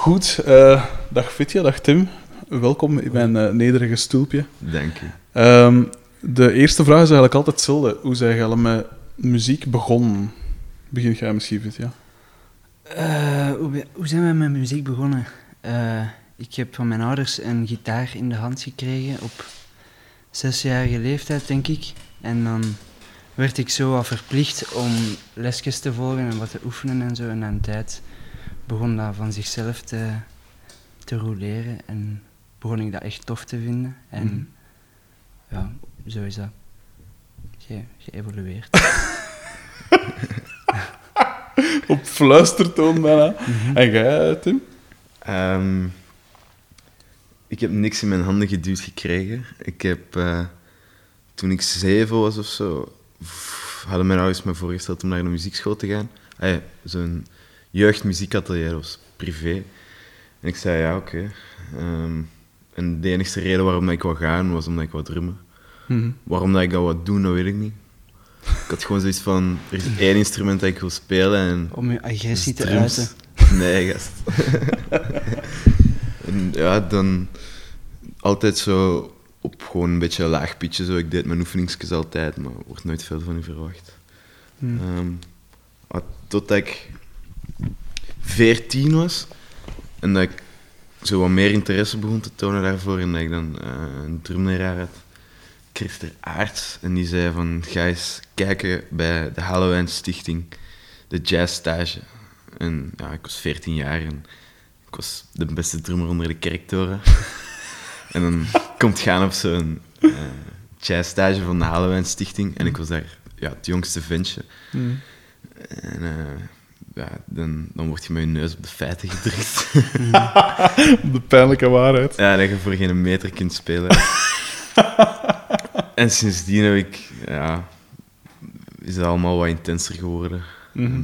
Goed, eh, dag Fitja, dag Tim. Welkom in mijn eh, nederige stoelpje. Dank je. Ehm, de eerste vraag is eigenlijk altijd hetzelfde. Hoe zijn je al met muziek begonnen? Begin jij misschien, Fitja? Eh, hoe, hoe zijn we met muziek begonnen? Eh, ik heb van mijn ouders een gitaar in de hand gekregen op zesjarige leeftijd, denk ik. En dan werd ik zo wat verplicht om lesjes te volgen en wat te oefenen en zo. En een tijd begon dat van zichzelf te, te roleren en begon ik dat echt tof te vinden. En Mhm. ja, zo is dat ge- geëvolueerd. Op fluistertoon bijna. En jij, Tim? Ehm, ik heb niks in mijn handen geduwd gekregen. Ik heb, eh, toen ik zeven was of zo, hadden mijn ouders me voorgesteld om naar een muziekschool te gaan. Ah ja, Zo'n jeugdmuziekatelier, dat was privé. En ik zei ja, oké. Ehm, en de enige reden waarom dat ik wou gaan, was omdat ik wou drummen. Mhm. Waarom dat ik dat wou doen, dat weet ik niet. Ik had gewoon zoiets van, er is één instrument dat ik wil spelen en Om je agressie te uiten. Nee, gast. en ja, dan altijd zo op gewoon een beetje een laag pitje. Zo. Ik deed mijn oefeningsjes altijd, maar er wordt nooit veel van u verwacht. Ah, totdat ik 14 was en dat ik zo wat meer interesse begon te tonen daarvoor en dat ik dan eh, een drumleraar had, Christer Aarts, en die zei van ga eens kijken bij de Halloween Stichting, de jazzstage. En ja, ik was 14 jaar en ik was de beste drummer onder de kerktoren. en dan komt gaan op zo'n eh jazzstage van de Halloween Stichting en ik was daar ja, het jongste ventje. Mhm. En eh, ja, dan, dan word je met je neus op de feiten gedrukt. De pijnlijke waarheid. ja, dat je voor geen meter kunt spelen. en sindsdien heb ik, ja, is het allemaal wat intenser geworden. Mhm.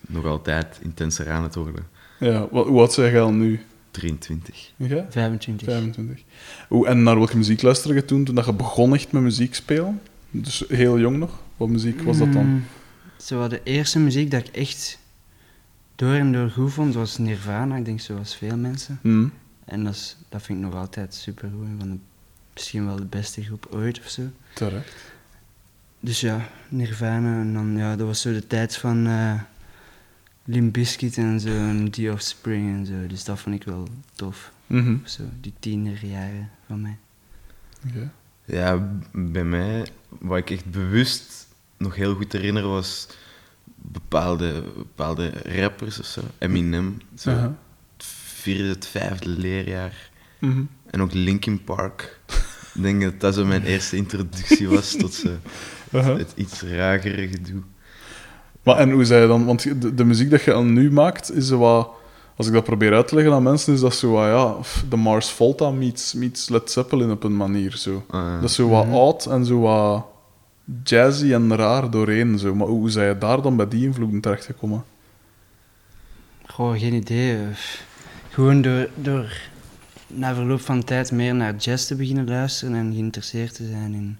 Nog altijd intenser aan het worden. Ja, wat, hoe oud zijn jij al nu? 23. En jij? 25. 25. Hoe, en naar welke muziek luisterde je toen, toen dat je begon echt met muziek spelen? Dus heel jong nog. Wat muziek was dat dan? Mm, Zo de eerste muziek dat ik echt door en door goed vond, was Nirvana. Ik denk zoals veel mensen. Mhm. En dat, is, dat vind ik nog altijd super goed. Van de, misschien wel de beste groep ooit of zo. Terecht. Dus ja, Nirvana. En dan, ja, dat was zo de tijd van eh Limp Bizkit en zo. En The Offspring en zo. Dus dat vond ik wel tof. Mhm. Zo, die tienerjaren van mij. Oké. Ja, bij mij, wat ik echt bewust nog heel goed herinner, was bepaalde, bepaalde rappers of zo. Eminem, zo het vierde, het vijfde leerjaar. Mhm. En ook Linkin Park. Ik denk dat dat zo mijn eerste introductie was tot Aha. het iets ragere gedoe. Maar en hoe zei je dan? Want de, de muziek dat je al nu maakt, is zo wat... Als ik dat probeer uit te leggen aan mensen, is dat zo wat, ja, de Mars Volta meets, meets Led Zeppelin op een manier, zo. Ah, Dat is zo wat oud en zo wat jazzy en raar doorheen, zo. Maar hoe zijn je daar dan bij die invloeden terechtgekomen? Goh, geen idee. Gewoon door, door na verloop van tijd meer naar jazz te beginnen luisteren en geïnteresseerd te zijn in,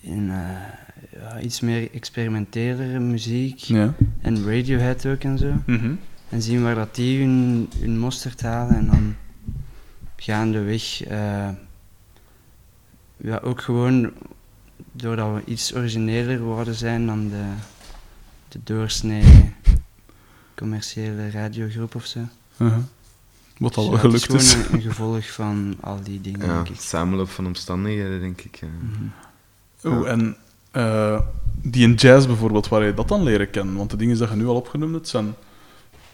in eh, ja, iets meer experimentelere muziek. Ja. En Radiohead ook en zo. Mhm. En zien waar dat die hun, hun mosterd halen en dan gaandeweg. eh ja, ook gewoon doordat we iets origineler worden zijn dan de, de doorsnee commerciële radiogroep of zo. Uh-huh. Wat Dus al ja, gelukt Het is is. gewoon een, een gevolg van al die dingen, ja, denk ik. samenloop van omstandigheden, denk ik. ja. Oh, en eh, die in jazz bijvoorbeeld, waar je dat dan leren kennen? Want de dingen die je nu al opgenoemd hebt, zijn,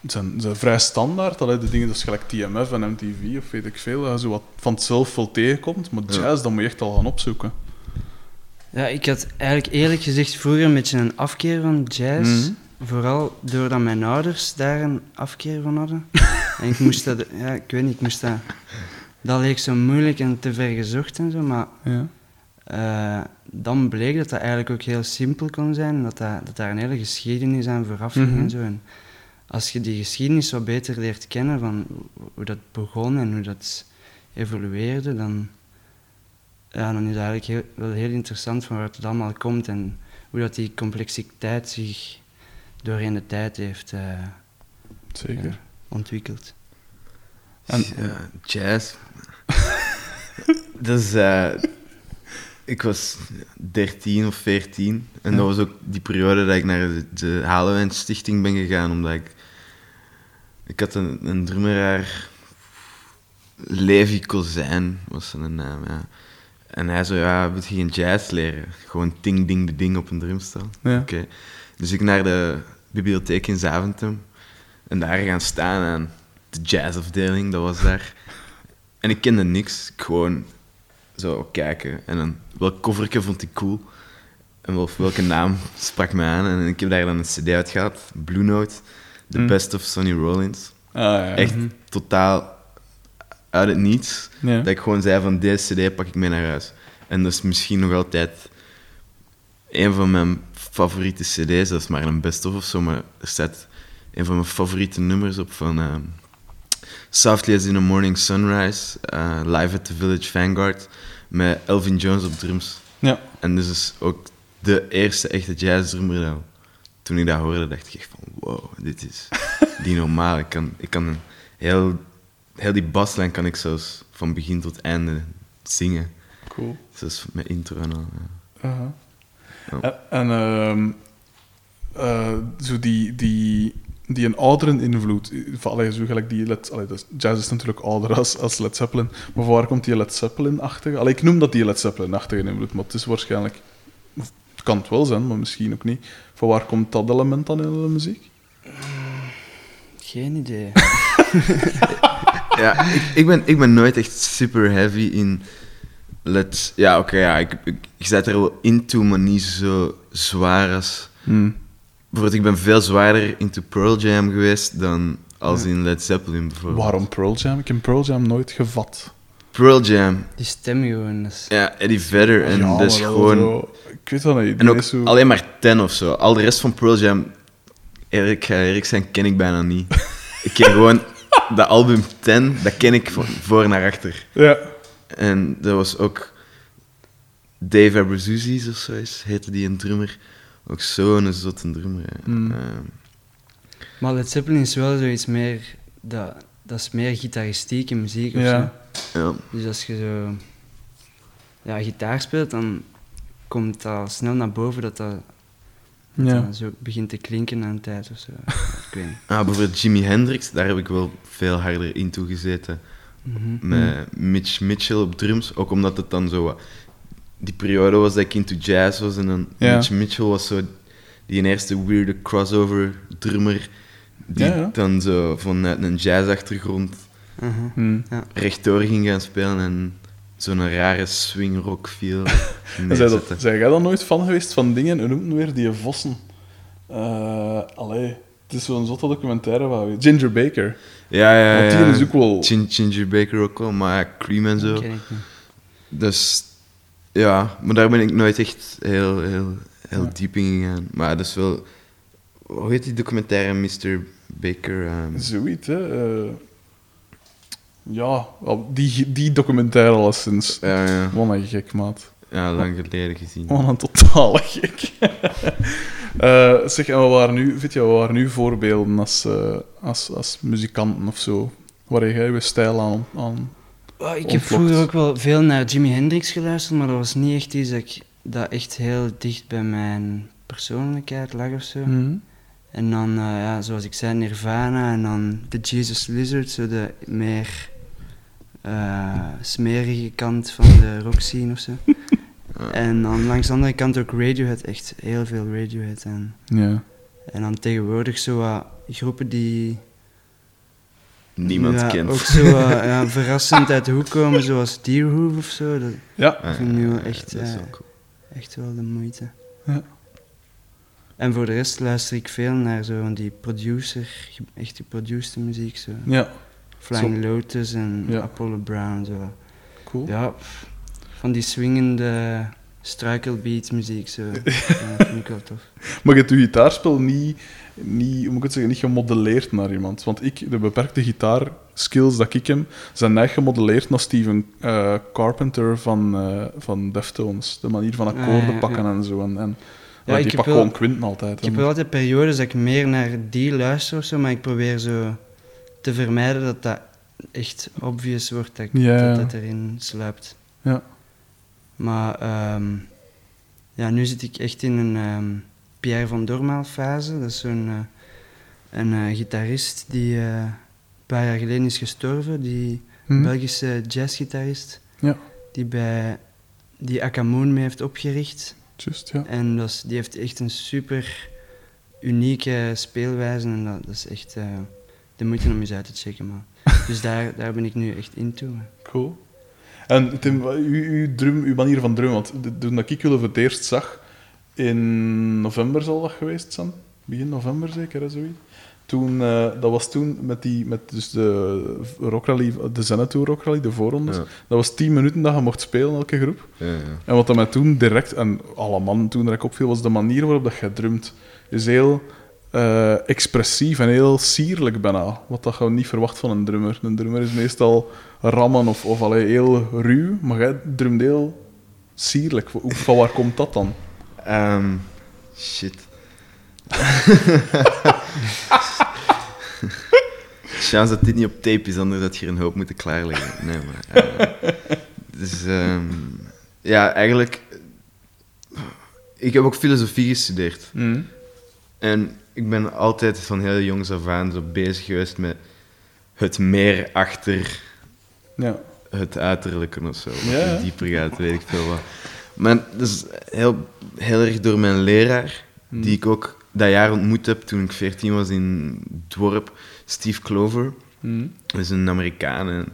zijn, zijn vrij standaard. Allee, de dingen dus gelijk TMF en MTV of weet ik veel, dat je zo wat van het zelf veel tegenkomt. Maar Ja. jazz, dat moet je echt al gaan opzoeken. Ja, ik had eigenlijk eerlijk gezegd vroeger een beetje een afkeer van jazz. Mhm. Vooral doordat mijn ouders daar een afkeer van hadden. en ik moest dat, ja, ik weet niet, ik moest dat. Dat leek zo moeilijk en te ver gezocht en zo, maar Ja. eh, dan bleek dat dat eigenlijk ook heel simpel kon zijn. en Dat, dat, dat daar een hele geschiedenis aan vooraf ging Mhm. en zo. En als je die geschiedenis wat beter leert kennen van hoe dat begon en hoe dat evolueerde, dan, ja, dan is het eigenlijk heel, wel heel interessant van waar het allemaal komt en hoe dat die complexiteit zich doorheen de tijd heeft eh, Zeker. ja, ontwikkeld. En- Ja, jazz. dat is... eh, ik was 13 of 14. En Ja. dat was ook die periode dat ik naar de, de Halloween Stichting ben gegaan. Omdat ik... Ik had een, een drummeraar... Levi Kozijn was zijn naam, ja. En hij zei, ja, wil je geen jazz leren? Gewoon ding, ding, de ding op een drumstel. Ja. Oké. Dus ik naar de bibliotheek in Zaventem. En daar gaan staan en de jazzafdeling, dat was daar. En ik kende niks. Ik gewoon zo kijken. En dan, welk coverje vond ik cool? En wel, welke naam sprak me aan? En ik heb daar dan een cd uitgehaald. Blue Note. The Mm. Best of Sonny Rollins. Ah, ja. Echt Mhm. totaal uit het niets. Ja. Dat ik gewoon zei van deze cd pak ik mee naar huis. En dat is misschien nog altijd een van mijn favoriete cd's. Dat is maar een best-of of zo, maar er staat een van mijn favoriete nummers op van ehm, Softly as in a Morning Sunrise, eh, live at the Village Vanguard, met Elvin Jones op drums. Ja. En dus is ook de eerste echte jazzdrummer. Toen ik dat hoorde, dacht ik echt van wow, dit is niet normaal. Ik kan, ik kan een heel, heel die baslijn kan ik zelfs van begin tot einde zingen. Cool. Zelfs met intro en al. ja. Aha. Ja. En, en ehm, eh, zo die, die, die een oudere invloed, eh, allee, zo gelijk die Led, allee, dus jazz is natuurlijk ouder als, als Led Zeppelin, maar van waar komt die Led Zeppelin-achtige? Allee, ik noem dat die Led Zeppelin-achtige invloed, maar het is waarschijnlijk, of het kan het wel zijn, maar misschien ook niet. Van waar komt dat element dan in de muziek? Geen idee. Ja, ik, ik, ben, ik ben nooit echt super heavy in. Let's, ja, oké, ja, ik, ik, ik zit er wel into, maar niet zo zwaar als. Bijvoorbeeld, ik ben veel zwaarder into Pearl Jam geweest dan als Ja. in Led Zeppelin bijvoorbeeld. Waarom Pearl Jam? Ik heb Pearl Jam nooit gevat. Pearl Jam, Die stem gewoon, is... ja, Eddie Vedder en Ja, dat is gewoon. zo- ik weet dat niet. En ook zo- alleen maar 10 of zo. Al de rest van Pearl Jam, Erik, ga eerlijk zijn, ken ik bijna niet. ik ken gewoon dat album 10, dat ken ik van voor naar achter. Ja. En dat was ook Dave Abruzzes of zo is, heette die een drummer. Ook zo'n zotte drummer. Mm. Ehm, Maar Led Zeppelin is wel zoiets meer... Dat, dat is meer gitaristieke muziek of Ja. zo. ja. Dus als je zo... Ja, gitaar speelt, dan komt dat snel naar boven dat dat, Ja. zo begint te klinken aan een tijd of zo. ik weet niet. Ah, bijvoorbeeld Jimi Hendrix, daar heb ik wel veel harder in toe gezeten. Mhm. Met Mitch Mitchell op drums, ook omdat het dan zo... wat- Die periode was dat ik into jazz was en dan Ja. Mitch Mitchell was zo die eerste weirde crossover drummer die Ja, ja. dan zo vanuit een jazzachtergrond Mhm. Hm. rechtdoor ging gaan spelen en zo'n rare swing rock feel En Zij, dat, neerzetten. zijn jij dan nooit fan geweest van dingen? Hoe noemt het weer die vossen? Eh allee, het is zo'n zotte documentaire van Ginger Baker. Ja, ja, Want ja. die is ook wel... Gin- Ginger Baker ook wel, maar ja, Cream en zo. Dus ja, maar daar ben ik nooit echt heel, heel, heel Ja. diep in gegaan. Maar dat is wel... Hoe heet die documentaire, Mr. Baker? ehm, Zoiets, hè. eh. ja, die, die documentaire alleszins. ja, ja. Wat een gek, maat. Ja, lang geleden gezien. Wat een totale gek. Eh, zeg, en wat waren nu, weet je, wat waren nu voorbeelden als, eh, als, als muzikanten of zo? Waar jij je stijl aan... aan Oh, ik heb vroeger ook wel veel naar Jimi Hendrix geluisterd, maar dat was niet echt iets dat, ik, dat echt heel dicht bij mijn persoonlijkheid lag of zo. Mhm. En dan, eh, ja, zoals ik zei, Nirvana en dan de Jesus Lizard, zo de meer eh, smerige kant van de rock scene of zo. En dan langs de andere kant ook Radiohead, echt heel veel Radiohead. En, Ja. en dan tegenwoordig zo wat groepen die Niemand ja, kent. ook zo wat, ja, verrassend uit de hoek komen, zoals Deerhoof of zo. Dat, Ja. Vind ik nu echt, dat is eh, wel cool. Echt wel de moeite. Ja. En voor de rest luister ik veel naar zo van die producer, echt die producer muziek, zo. Ja, Flying Lotus en Ja. Apollo Brown, zo. cool. Ja, pff, van die swingende struikelbeat muziek, zo. ja, dat vind ik wel tof. Maar je hebt je gitaarspel niet, niet, hoe moet ik het zeggen, niet gemodelleerd naar iemand. Want ik, de beperkte gitaarskills dat ik heb, zijn echt gemodelleerd naar Steven eh, Carpenter van, eh, van Deftones. De manier van Ah, akkoorden ja, pakken ja. en zo. En, en Ja, die wel- gewoon kwinten altijd. Ik heb wel altijd periodes dat ik meer naar die luister of zo, maar ik probeer zo te vermijden dat dat echt obvious wordt dat dat, dat erin sluipt. Ja. Maar ehm, ja, nu zit ik echt in een ehm, Pierre van Dormaal fase. Dat is zo'n eh, een eh, gitarist die eh, een paar jaar geleden is gestorven. Die Hm? Belgische jazzgitarist. Ja. Die bij die Akamoon mee heeft opgericht. Just, ja. En dat is, die heeft echt een super unieke speelwijze. En dat, dat is echt de moeite om eens uit te checken. Maar. Dus daar, daar ben ik nu echt in toe. Cool. En Tim, uw, uw, drum, uw manier van drummen, want toen dat ik jullie voor het eerst zag, in november zal dat geweest zijn, begin november zeker, hè, zoiets. Toen, eh, dat was toen met, die, met dus de rockrally, de Zenatour rockrally, de voorrondes. Ja. Dat was 10 minuten dat je mocht spelen, elke groep. Ja, ja. En wat dat mij toen direct, en alle mannen toen direct opviel, was de manier waarop dat je drumt. Is heel eh, expressief en heel sierlijk bijna. Wat dat je niet verwacht van een drummer. Een drummer is meestal rammen of, of allee, heel ruw, maar jij drumt heel sierlijk. Van waar komt dat dan? Ehm, shit. Chance dat dit niet op tape is, anders had je er een hoop moeten klaarleggen. Nee, maar... eh, dus, ehm, ja, eigenlijk... Ik heb ook filosofie gestudeerd. En ik ben altijd van heel jongs af aan zo bezig geweest met het meer achter Ja. het uiterlijke of zo. Wat Ja, dieper gaat, weet ik veel wat. Maar dat is heel, heel erg door mijn leraar, Hmm. die ik ook dat jaar ontmoet heb toen ik 14 was in het dorp, Steve Clover. Hm. Dat is een Amerikaan en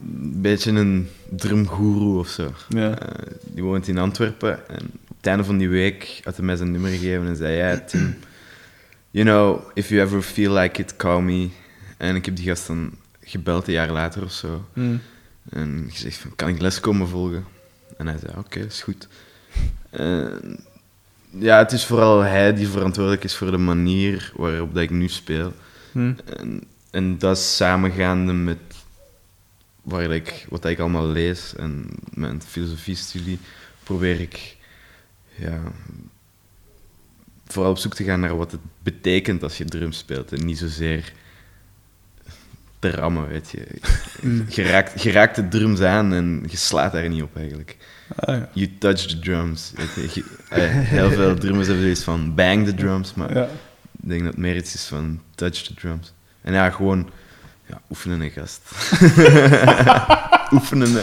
een beetje een drumgoeroe of zo. Ja. Eh, die woont in Antwerpen en op het einde van die week had hij mij zijn nummer gegeven en zei: Ja, Tim, you know, if you ever feel like it, call me. En ik heb die gast dan gebeld een jaar later of zo. Hm. En gezegd van, kan ik les komen volgen? En hij zei, oké, is goed. Ja, het is vooral hij die verantwoordelijk is voor de manier waarop dat ik nu speel. Hm. En, en dat is samengaande met waar ik, wat ik allemaal lees en mijn filosofiestudie, probeer ik ja, vooral op zoek te gaan naar wat het betekent als je drum speelt. En niet zozeer te rammen, weet je. Hm. Je raakt, je raakt de drums aan en je slaat daar niet op eigenlijk. Ah, ja. You touch the drums. Weet je. Je- eh, heel veel drummers hebben zoiets van bang the drums, maar ja. ik denk dat het meer iets is van touch the drums. En ja, gewoon ja, oefenen, gast. oefenen.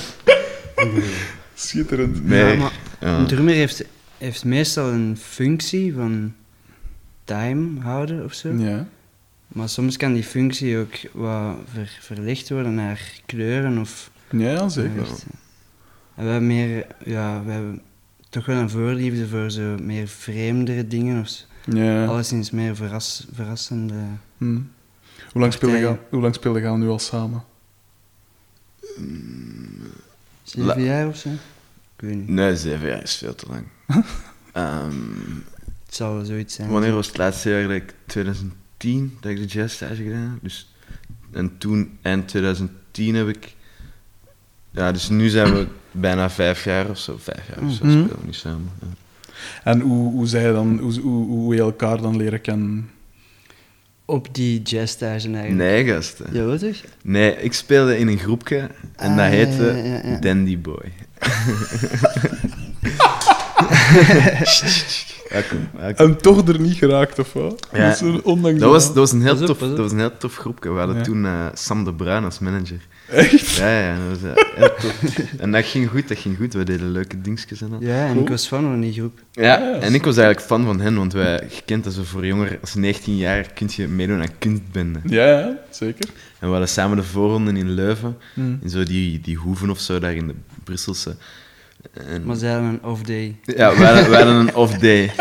Schitterend. Nee. Ja, maar Ja. een drummer heeft, heeft meestal een functie van time houden of zo. Ja. Maar soms kan die functie ook wat ver, verlegd worden naar kleuren of... Ja, ja, zeker. En we hebben meer... Ja, we hebben toch wel een voorliefde voor zo meer vreemdere dingen of zo. Ja. Alleszins meer verras, verrassende... Hm. Hoe lang speel je hoe lang speel je nu al samen? Zeven La- jaar of zo? Ik weet niet. Nee, zeven jaar is veel te lang. Ehm, Wel zoiets zijn. wanneer was het laatste jaar ik 2010 dat ik de jazzstage gedaan heb? Dus, en toen, eind 2010 heb ik... Ja, dus nu zijn we bijna vijf jaar of zo. Vijf jaar of zo Mhm. spelen we nu samen. ja. En hoe, hoe, zij dan, hoe, hoe, hoe je elkaar dan leren kennen? Op die jazzstage eigenlijk. Nee, gast. hè. Ja, wat toch? Nee, ik speelde in een groepje en dat Ah, heette ja, ja, ja. Dandy Boy. En toch er niet geraakt, of wat? Ja. Dat, is ondanks Dat was, dat, was een heel tof, dat was een heel tof groepje. We hadden Ja. toen eh, Sam de Bruin als manager. Echt? Ja, ja, dat was eh, heel tof. En dat ging goed, dat ging goed. We deden leuke dingetjes en al. Ja, en Cool. ik was fan van die groep. Ja, Ja, en ik was eigenlijk fan van hen, want wij, je kent dat zo voor jonger, als 19 jaar kun je meedoen aan kunstbenden. Ja, ja, zeker. En we hadden samen de voorronden in Leuven, Hm. in zo die, die hoeven of zo, daar in de Brusselse. En, Maar zij hadden een off-day. ja, wij, hadden- wij hadden een off-day.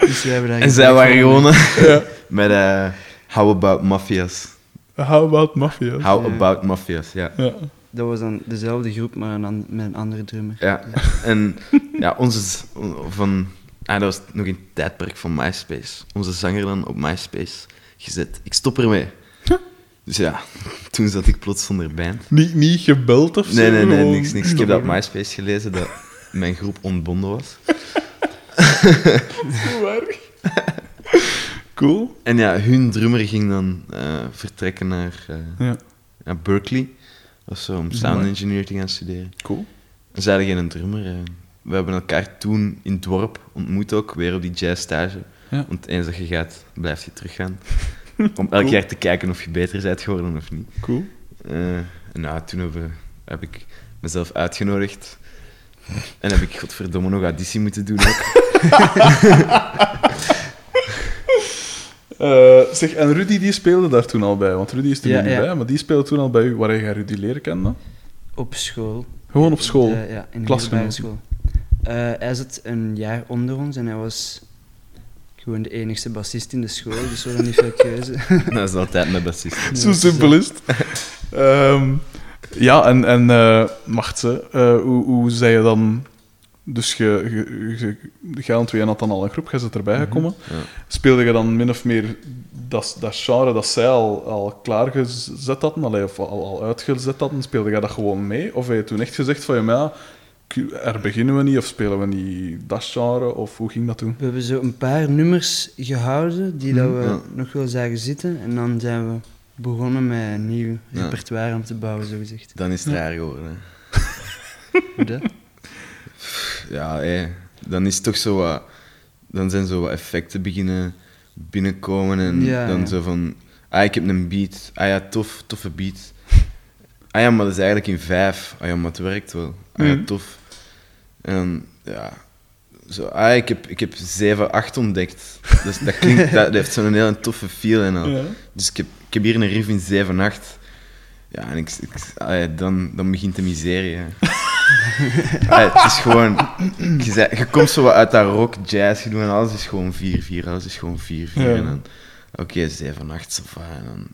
Dus we hebben daar En zij waren gewoon Ja. met eh How About Mafias. How about Mafia? How Ja. About Mafias, ja. Ja. Dat was dan dezelfde groep, maar een met een andere drummer. Ja, en ja, onze van... Ah, dat was nog in het tijdperk van MySpace. Onze zanger dan op MySpace gezet. Ik stop ermee. Dus ja, toen zat ik plots zonder band. Niet, niet gebeld of zo? Nee, nee, nee, gewoon- niks, niks. Ik heb dat op MySpace gelezen dat mijn groep ontbonden was. Erg. Cool. En ja, hun drummer ging dan eh, vertrekken naar, eh, Ja, naar Berkeley. of zo, om sound engineer te gaan studeren. cool. En ze hadden geen drummer. eh. We hebben elkaar toen in het dorp ontmoet ook, weer op die jazzstage. Ja. Want eens dat je gaat, blijf je teruggaan. Om elk Cool. jaar te kijken of je beter bent geworden of niet. Cool. Eh, en nou, toen heb, heb ik mezelf uitgenodigd. En heb ik godverdomme nog auditie moeten doen ook. Eh, zeg, en Rudy die speelde daar toen al bij, want Rudy is er Ja, nu niet ja. bij, maar die speelde toen al bij u. Waar heb jij Rudy leren kennen? Op school. Gewoon op school. Ja, in de middelbare school. Eh, hij zat een jaar onder ons en hij was gewoon de enigste bassist in de school, dus we hadden niet veel keuze. Dat is altijd mijn bassist. Zo simpel is het. Ehm, ja, en, en eh Martse, eh, hoe, hoe zei je dan... Dus je, je, je, jij en twee had dan al een groep, jij zit erbij gekomen. Ja. Speelde je dan min of meer dat, dat genre dat zij al, al klaargezet hadden, allee, of al, al uitgezet hadden, speelde je dat gewoon mee? Of heb je toen echt gezegd van, ja, er beginnen we niet, of spelen we niet dat genre, of hoe ging dat toen? We hebben zo een paar nummers gehouden die dat we Ja. nog wel zagen zitten en dan zijn we begonnen met een nieuw Ja. repertoire om te bouwen, zogezegd. Dan is het raar geworden. hè. Hoe dat? Ja, hé. dan is het toch zo wat... Dan zijn zo wat effecten beginnen binnenkomen en Ja, dan ja. zo van... Ah, ik heb een beat. Ah ja, tof, toffe beat. Ah ja, maar dat is eigenlijk in vijf. Ah ja, maar het werkt wel. Ah ja, Mhm. tof. En ja... Zo, ah, ik heb, ik heb 7, 8 ontdekt. Dus dat, klinkt, dat, dat heeft zo'n hele toffe feel en al. Ja. Dus ik heb, ik heb hier een riff in 7, 8. Ja, en ik, ik, ah ja, dan, dan begint de miserie. Ah, het is gewoon... Je, zei- je komt zo wat uit dat rock, jazz, je doet en alles is gewoon 4, 4, alles is gewoon 4, 4. Ja. En dan, oké, 7, 8, so far, En dan.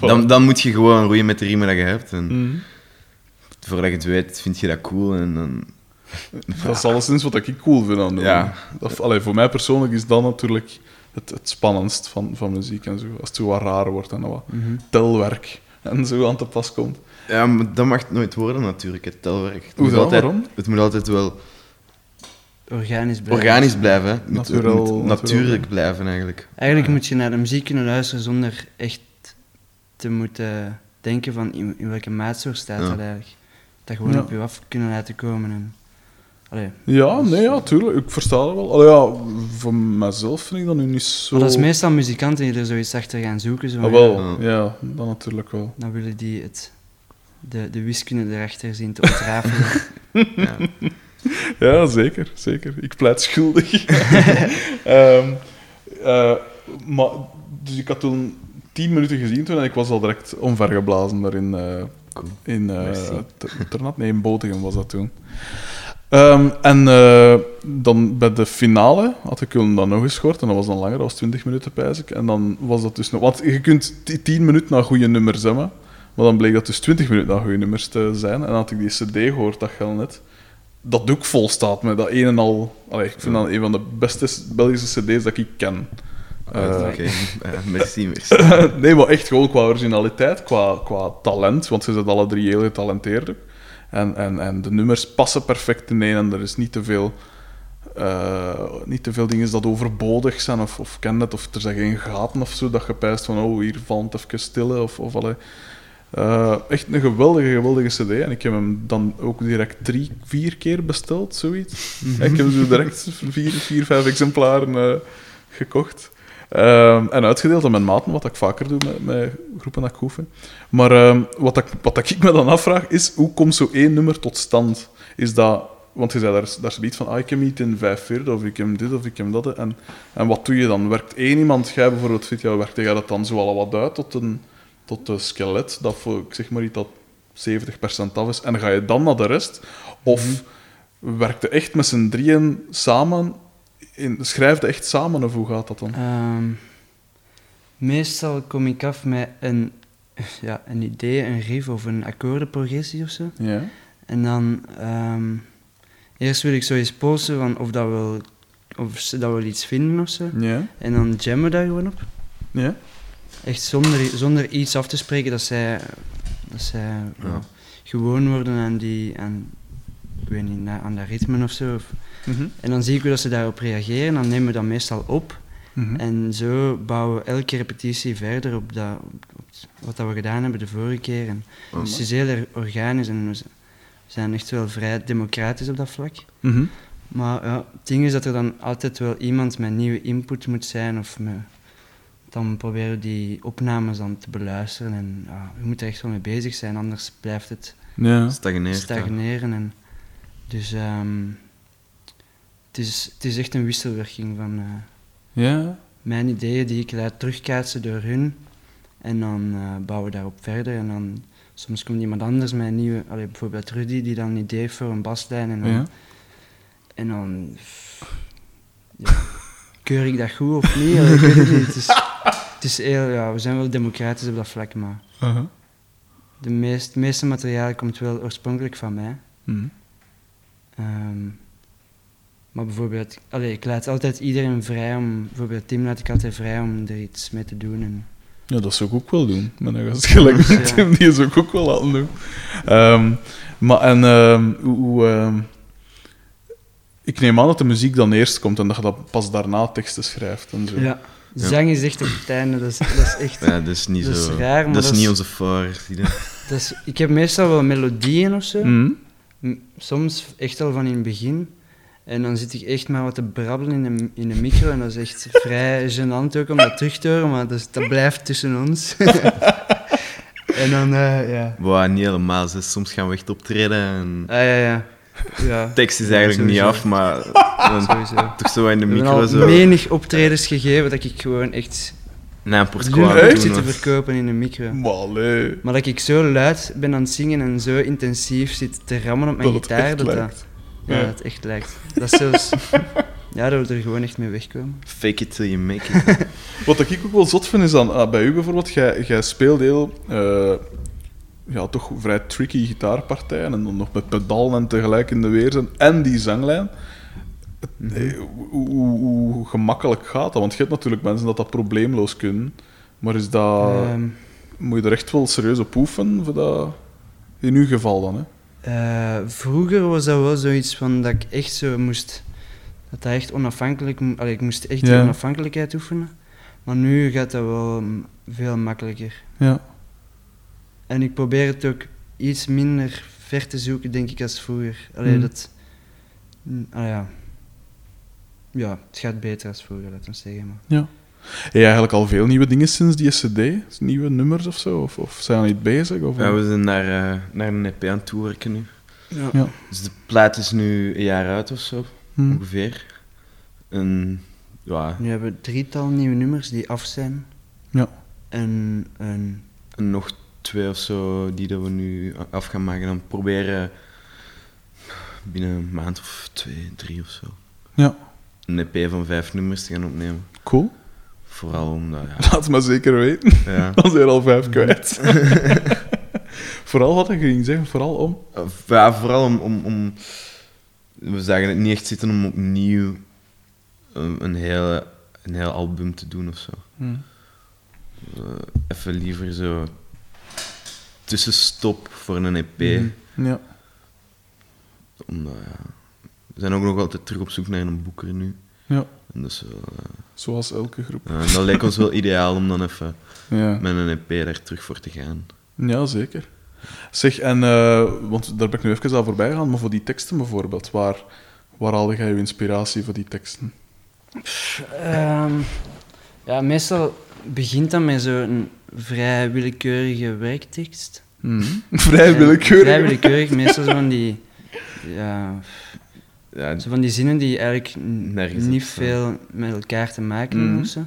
Dan, dan moet je gewoon roeien met de riemen dat je hebt. En Mhm. voordat je het weet, vind je dat cool. En dan, Dat is alleszins wat ik cool vind aan doen. Ja. Dat, allee, voor mij persoonlijk is dat natuurlijk het, het spannendst van, van muziek en zo. Als het zo wat raar wordt en wat Mhm. telwerk en zo aan te pas komt. ja, maar dat mag het nooit worden natuurlijk, het telwerk. Het Hoe moet dan? altijd, Waarom? Het moet altijd wel Organisch blijven. organisch blijven. hè. Het moet, het Naturel- moet naturel. natuurlijk blijven eigenlijk. Eigenlijk moet je naar de muziek kunnen luisteren zonder echt te moeten denken van in, in welke maatsoort staat Ja. dat eigenlijk. Dat gewoon Ja. op je af kunnen laten komen. En, allee. Ja, nee, ja, tuurlijk. Ik versta dat wel. Allee, ja, voor mezelf vind ik dat nu niet zo... Maar dat is meestal muzikanten die er zoiets achter gaan zoeken. Zo, Ah, wel, Ja. ja, dat natuurlijk wel. Dan willen die het, de, de wiskunde erachter zien te ontrafelen. Ja. Ja, zeker, zeker. Ik pleit schuldig. Ehm, eh, maar, dus ik had toen tien minuten gezien toen en ik was al direct omvergeblazen daar in, Cool. in Ternat. Nee, in Botegem was dat toen. Ehm, en eh, dan bij de finale had ik hem dan nog eens gehoord en dat was dan langer, dat was 20 minuten pijs ik. En dan was dat dus nog... Want je kunt ti- 10 minuten naar goede nummers hebben, maar dan bleek dat dus 20 minuten naar goede nummers te zijn. En dan had ik die cd gehoord, dat gel net dat ook vol staat met dat een en al. Allee, ik vind dat een van de beste Belgische CD's dat ik ken. Eh, Oké, Eh, merci, merci. nee, maar echt gewoon qua originaliteit, qua, qua talent, want ze zijn alle drie heel getalenteerd. En, en, en de nummers passen perfect ineen en er is niet te veel, eh, niet te veel dingen dat overbodig zijn of, of ken het, of er zijn geen gaten of zo dat je pijst van oh, hier valt het even stil of, of allee. Echt een geweldige, geweldige cd. En ik heb hem dan ook direct drie, vier keer besteld, zoiets. Ik heb zo direct vier, vier vijf exemplaren gekocht. Ehm, en uitgedeeld aan mijn maten, wat ik vaker doe met, met groepen dat ik vind. Maar ehm, wat, ik, wat ik me dan afvraag, is hoe komt zo één nummer tot stand? Is dat... Want je zei daar, daar zoiets van, ah, ik heb niet in vijf vierde, of ik heb dit, of ik heb dat. En, en wat doe je dan? Werkt één iemand, jij bijvoorbeeld, vindt jou, werkt jij dat dan zo al wat uit tot een, tot een skelet, dat voor, ik zeg maar iets, dat 70% af is, en ga je dan naar de rest? Of werkt je echt met z'n drieën samen, in, schrijf je echt samen, of hoe gaat dat dan? Ehm, meestal kom ik af met een, ja, een idee, een riff of een akkoordenprogressie of zo. Ja. En dan ehm, eerst wil ik zo eens posten van of dat we, of ze dat we iets vinden of zo. Ja. En dan jammen we daar gewoon op. Ja. Echt zonder, zonder iets af te spreken dat zij, dat zij ja, gewoon worden aan, die, aan weet niet, na- aan dat ritme of zo. Of- Mhm. en dan zie ik hoe dat ze daarop reageren, en dan nemen we dat meestal op. Mhm. En zo bouwen we elke repetitie verder op, dat, op wat dat we gedaan hebben de vorige keer. En, Oh, dus het is heel erg organisch en we zijn echt wel vrij democratisch op dat vlak. Mhm. Maar ja, het ding is dat er dan altijd wel iemand met nieuwe input moet zijn. Of met, dan proberen we die opnames dan te beluisteren. En ja, je moet er echt wel mee bezig zijn, anders blijft het Ja. Stagneert. dat. stagneren. En, dus ehm, het, is, het is echt een wisselwerking van eh, Ja. mijn ideeën die ik laat terugkaatsen door hun. En dan eh, bouwen we daarop verder. En dan soms komt iemand anders met een nieuwe, allee, bijvoorbeeld Rudy, die dan een idee heeft voor een baslijn. En dan, Ja. en dan ja, keur ik dat goed of niet? Allee, ik weet het niet. Het is, het is heel, ja, we zijn wel democratisch op dat vlak, maar Uh-huh. de meest, het meeste materiaal komt wel oorspronkelijk van mij. Mhm. Ehm, maar bijvoorbeeld, allee, ik laat altijd iedereen vrij om, bijvoorbeeld Tim laat ik altijd vrij om er iets mee te doen. En, Ja, dat zou ik ook wel doen. Met een gast gelijk met ja. Tim, die zou ik ook wel laten doen. Ehm, maar en ehm, hoe... hoe, ik neem aan dat de muziek dan eerst komt en dat je dat pas daarna teksten schrijft en zo. ja, zang is echt op het einde, dat is, dat is echt... Ja, dat is niet Dat is zo. raar, maar dat is dat niet is- onze je. Dat is, ik heb meestal wel melodieën of zo. Mhm. Soms echt al van in het begin. En dan zit ik echt maar wat te brabbelen in de, in de micro. En dat is echt vrij gênant ook om dat terug te horen, maar dat, is- dat blijft tussen ons. en dan, eh, ja. Wow, niet helemaal. ze- Soms gaan we echt optreden en Ah, ja, ja. ja. tekst is Ja, eigenlijk niet af, maar dan Sowieso. toch zo in de micro al zo. menig optredens gegeven dat ik gewoon echt N'importe lucht quoi. Echt? doen zit te was. verkopen in de micro. Maar dat ik zo luid ben aan het zingen en zo intensief zit te rammen op mijn dat gitaar, dat dat, Ja. dat het echt lijkt. Dat is zelfs... Ja, dat we er gewoon echt mee wegkomen. Fake it till you make it. Wat ik ook wel zot vind, is dan ah, bij u bijvoorbeeld, jij, jij speelt heel, eh, ja, toch vrij tricky gitaarpartijen en dan nog met pedalen en tegelijk in de weer zijn en die zanglijn. Eh, Hoe, hoe, hoe gemakkelijk gaat dat? Want je hebt natuurlijk mensen dat dat probleemloos kunnen, maar is dat, Ehm, moet je er echt wel serieus op oefenen? Voor dat, in uw geval dan, hè? Eh, vroeger was dat wel zoiets van dat ik echt zo moest. Dat dat echt onafhankelijk. Allee, ik moest echt die Ja. onafhankelijkheid oefenen. Maar nu gaat dat wel veel makkelijker. Ja. En ik probeer het ook iets minder ver te zoeken, denk ik, als vroeger. Allee, Mm. dat. ja. Ja, het gaat beter als vroeger, laten we zeggen. Maar. Heb je eigenlijk al veel nieuwe dingen sinds die CD? Nieuwe nummers of zo? Of, of zijn we niet bezig? Of, Ja, we zijn naar, eh, naar een EP aan het toewerken nu. Ja. Ja. Dus de plaat is nu een jaar uit of zo, Hm. ongeveer. En ja, Nu hebben we drietal nieuwe nummers die af zijn. Ja. En een en nog twee of zo die dat we nu af gaan maken. Dan proberen binnen een maand of twee, drie of zo. Ja. Een EP van vijf nummers te gaan opnemen. Cool. Vooral omdat, ja, Laat het maar zeker weten. ja. Dan zijn er al vijf kwijt. vooral wat ik ging zeggen, vooral om. Of, ja, vooral om, om, om... We zagen het niet echt zitten om opnieuw een, een, hele, een heel album te doen of zo. Eh, even liever zo tussenstop voor een EP. Mhm. Ja. Omdat, ja, we zijn ook nog altijd terug op zoek naar een boeker nu. ja, En, dus, wel, eh, zoals elke groep. ja, en dat leek ons wel ideaal om dan even Ja, met een EP daar terug voor te gaan. ja zeker. Zeg, en, eh, want daar ben ik nu even al voorbij gegaan, maar voor die teksten bijvoorbeeld, waar, waar haalde jij je inspiratie voor die teksten? Ehm, ja, meestal begint dat met zo'n vrij willekeurige werktekst. Mhm. Vrij En willekeurig. Vrij willekeurig, meestal zo van die, ja, Ja, zo van die zinnen die eigenlijk Nergens niet veel met elkaar te maken hebben Mhm. zo.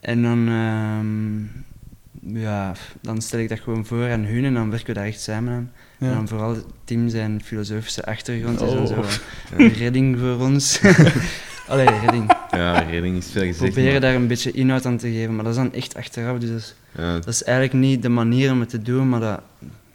En dan, ehm, ja, dan stel ik dat gewoon voor aan hun en dan werken we daar echt samen aan. En dan vooral Tim zijn filosofische achtergrond is dan Oh. zo een redding voor ons. Allee, redding. ja, redding is veel We gezegd. proberen maar- daar een beetje inhoud aan te geven, maar dat is dan echt achteraf. Dus dat is, ja, dat is eigenlijk niet de manier om het te doen, maar dat...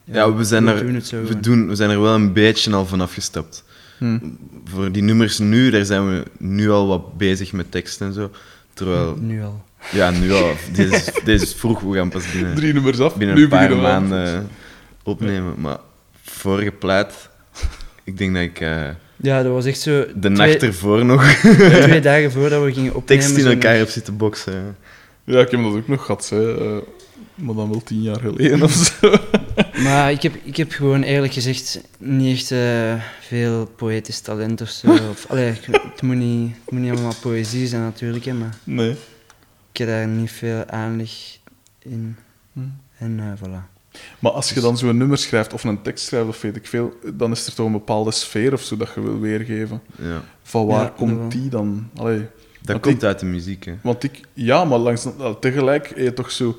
Ja, we zijn er- doen het zo we, doen, we zijn er wel een beetje al van afgestapt. Hm. Voor die nummers nu, daar zijn we nu al wat bezig met tekst en zo. Terwijl, Nu al. ja, nu al. Deze is, deze is vroeg, we gaan pas binnen, Drie nummers af, binnen nu een paar maanden eh, opnemen. Maar vorige plaat, ik denk dat ik eh, Ja, dat was echt zo... de twee, nacht ervoor nog twee dagen voordat we gingen opnemen. tekst in elkaar heb zitten boksen. Ja, ik heb dat ook nog gehad, hè. eh, maar dan wel tien jaar geleden of zo. Maar ik heb, ik heb gewoon eerlijk gezegd niet echt eh, veel poëtisch talent of zo. Of, allee, ik- het, moet niet, het moet niet allemaal poëzie zijn natuurlijk, hè, maar Nee. ik heb daar niet veel aanleg in. Hm. En eh, voilà. Maar als je dan zo'n nummer schrijft of een tekst schrijft of weet ik veel, dan is er toch een bepaalde sfeer of zo dat je wil weergeven. Ja. Van waar Ja, dat wel. komt die dan? Allee, Dat komt ik- uit de muziek, hè. want ik, ja, maar langs, tegelijk heb je toch zo.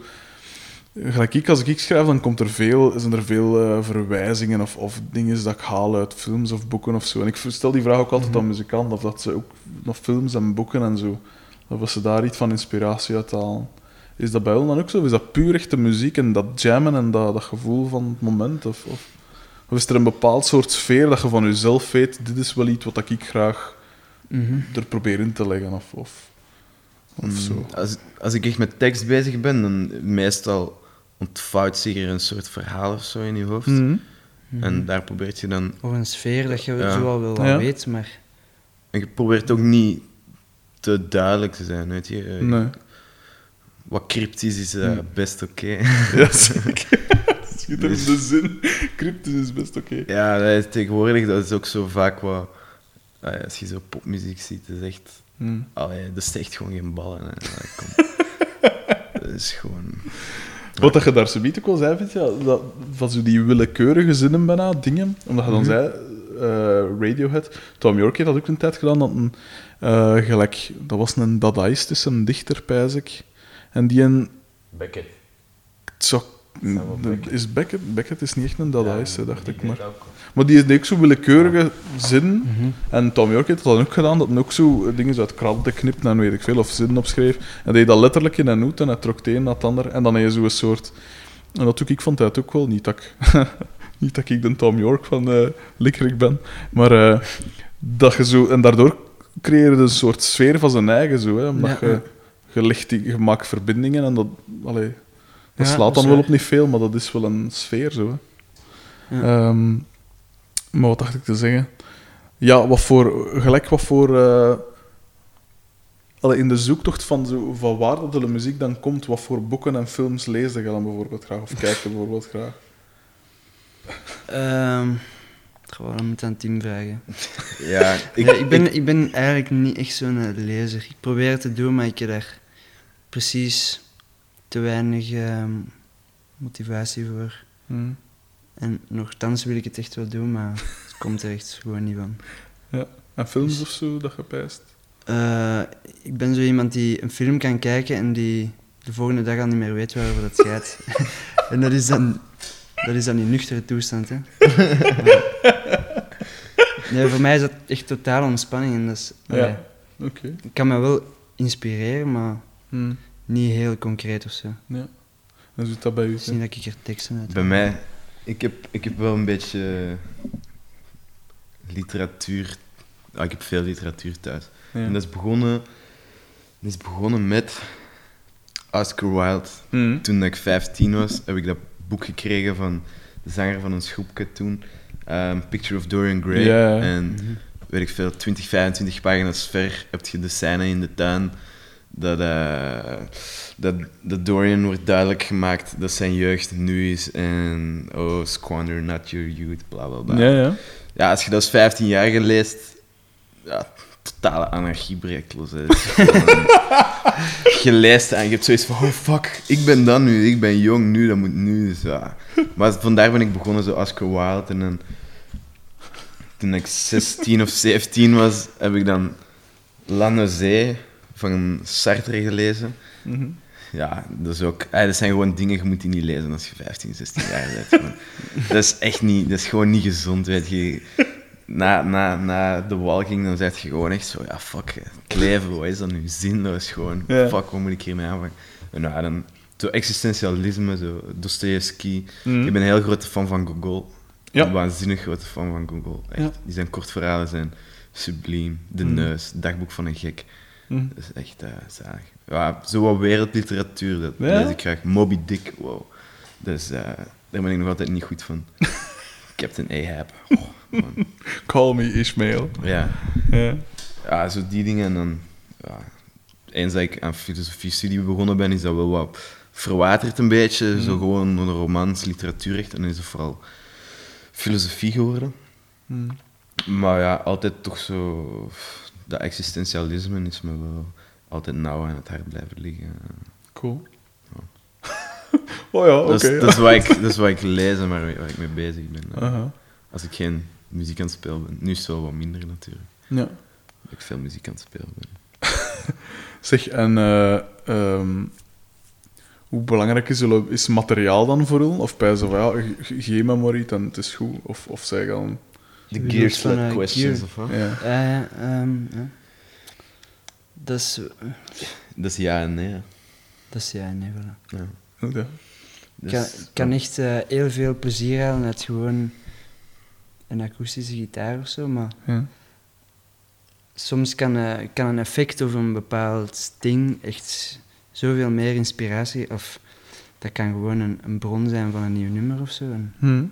Gelijk ik, als ik schrijf, dan komt er veel, zijn er veel eh, verwijzingen of, of dingen dat ik haal uit films of boeken of zo. En ik stel die vraag ook altijd aan muzikanten, of dat ze ook nog films en boeken en zo, of ze daar iets van inspiratie uit halen. Is dat bij hen dan ook zo? Of is dat puur echt de muziek en dat jammen en dat, dat gevoel van het moment? Of, of, of is er een bepaald soort sfeer dat je van jezelf weet, dit is wel iets wat ik graag Mhm. er probeer in te leggen? Of, of, of zo. Mm, Als, als ik echt met tekst bezig ben, dan meestal ontvouwt zich er een soort verhaal of zo in je hoofd. Mhm. En daar probeert je dan... Of een sfeer dat je Ja. zo al wel wat Ja. weet, maar... En je probeert ook niet te duidelijk te zijn, weet je. Eh, Nee. Wat cryptisch is eh, Hmm. best oké. Ja, zeker. Schitterende zin. Cryptisch is best oké. ja, dat is tegenwoordig dat is ook zo vaak wat... als je zo popmuziek ziet, dat is echt... Allee, dat steekt gewoon geen ballen. Hè. Allee, kom. dat is gewoon... Wat dat je daar zo ook wel zei, vind je, dat, van zo die willekeurige zinnen bijna, dingen, omdat je dan Mhm. zei, eh, Radiohead, Tom York heeft dat ook een tijd gedaan, dat, een, eh, gelijk, dat was een dadaïst, is een dichter, pijs ik, en die een... Beckett. Zo. Is Beckett? Beckett is niet echt een dadaïst, hè, dacht ik, maar... Maar die is ook zo willekeurige zin. En Tom York heeft dat dan ook gedaan, dat hij ook zo dingen uit kranten knipt en weet ik veel, of zinnen opschreef. En deed dat letterlijk in een noot en hij trok het een naar het ander. En dan heb je zo een soort... En dat doe ik van tijd ook wel. Niet dat ik, niet dat ik de Tom York van eh Likkerik ben. Maar eh, dat je zo... En daardoor creëer je een soort sfeer van zijn eigen, zo. Hè, omdat Ja, je, ja. je, legt die, je maakt verbindingen en dat... Allee, dat Ja, slaat dan is wel waar. op niet veel, maar dat is wel een sfeer, zo. Hè. Ja. Ehm, maar wat dacht ik te zeggen? Ja, wat voor, gelijk wat voor. eh, allee, in de zoektocht van, zo, van waar dat de muziek dan komt, wat voor boeken en films lees je dan bijvoorbeeld graag? Of kijk je bijvoorbeeld graag? Ehm gewoon moet je aan Tim vragen. Ja, ik, Ja, ik, ben, ik ben eigenlijk niet echt zo'n eh, lezer. Ik probeer het te doen, maar ik heb daar precies te weinig ehm, motivatie voor. Hm. En nogthans wil ik het echt wel doen, maar het komt er echt gewoon niet van. En films of zo, dat je pijst? Eh, ik ben zo iemand die een film kan kijken en die de volgende dag al niet meer weet waarover dat gaat. en dat is dan, dat is dan in nuchtere toestand, hè. Nee, voor mij is dat echt totaal ontspanning. En dat is, Ja. Oké. ik kan me wel inspireren, maar Hm. Niet heel concreet of zo. Ja. En zit dat bij u? Niet dat ik er teksten uit bij mij... Ik heb, ik heb wel een beetje literatuur... Ah, ik heb veel literatuur thuis. Ja. En dat is begonnen... Dat is begonnen met Oscar Wilde. Hm. Toen ik 15 was, heb ik dat boek gekregen van de zanger van ons groepje toen. ehm, Picture of Dorian Gray. En Mhm. weet ik veel, 20, 25 pagina's ver heb je de scène in de tuin. Dat, eh, dat, dat Dorian wordt duidelijk gemaakt dat zijn jeugd nu is. En oh, squander not your youth, bla bla bla. Ja, ja. Ja, als je dat als 15 jaar leest, ja, totale anarchie breekt los. je leest en je hebt zoiets van, oh fuck, ik ben dan nu, ik ben jong nu, dat moet nu. Dus, ja. Maar vandaar ben ik begonnen, zo Oscar Wilde. En dan, toen ik 16 of 17 was, heb ik dan La Nausée van Sartre gelezen. Mhm. Ja, dat, is ook, ah, dat zijn gewoon dingen, je moet die niet lezen als je 15, 16 jaar bent. Dat is echt niet, dat is gewoon niet gezond, weet je. Na, na, na de walking, dan zeg je gewoon echt zo, ja, fuck, leven, wat is dat nu? Zinloos gewoon. Ja. Fuck, wat moet ik hiermee aanvangen? En nou, dan, zo existentialisme, zo Dostoevsky. Mhm. Ik ben een heel grote fan van Gogol. Ja. Een waanzinnig grote fan van Gogol. Echt. Ja. Die zijn kortverhalen zijn subliem. De Mhm. neus, dagboek van een gek. Hm. Dat is echt uh, zalig. Ja, zo wat wereldliteratuur, dat Ja? lees ik graag. Moby Dick, wow. Dus eh, daar ben ik nog altijd niet goed van. Captain Ahab. Oh. Call me Ishmael. ja. Ja. ja, zo die dingen. En dan, ja, eens dat ik aan filosofie-studie begonnen ben, is dat wel wat verwaterd een beetje. Zo gewoon een romans, literatuurrecht. En dan is het vooral filosofie geworden. Hmm. Maar ja, altijd toch zo... Dat existentialisme is me wel altijd nauw aan het hart blijven liggen. Cool. oh ja, oké. dat, is, ja. dat, is wat ik, dat is wat ik lees en waar, waar ik mee bezig ben. Als ik geen muziek aan het spelen ben. Nu is het wel wat minder natuurlijk. Ja. Dat ik veel muziek aan het spelen ben. Zeg, en eh, ehm, hoe belangrijk is, is materiaal dan voor jullie? Of bij zo van, ja, ge- ge- geen het is goed? Of, of zij gaan... De Gears van, eh, questions Gear. of wat? Ja. Ja, ja, ehm, ja. Dat is... Dat is ja en nee. Dat is ja, nee, voilà. Ja. Oké. Ik Dus, kan, echt eh, heel veel plezier halen uit gewoon een akoestische gitaar of zo, maar Ja. soms kan, eh, kan een effect of een bepaald ding echt zoveel meer inspiratie, of dat kan gewoon een, een bron zijn van een nieuw nummer of zo. En Hm.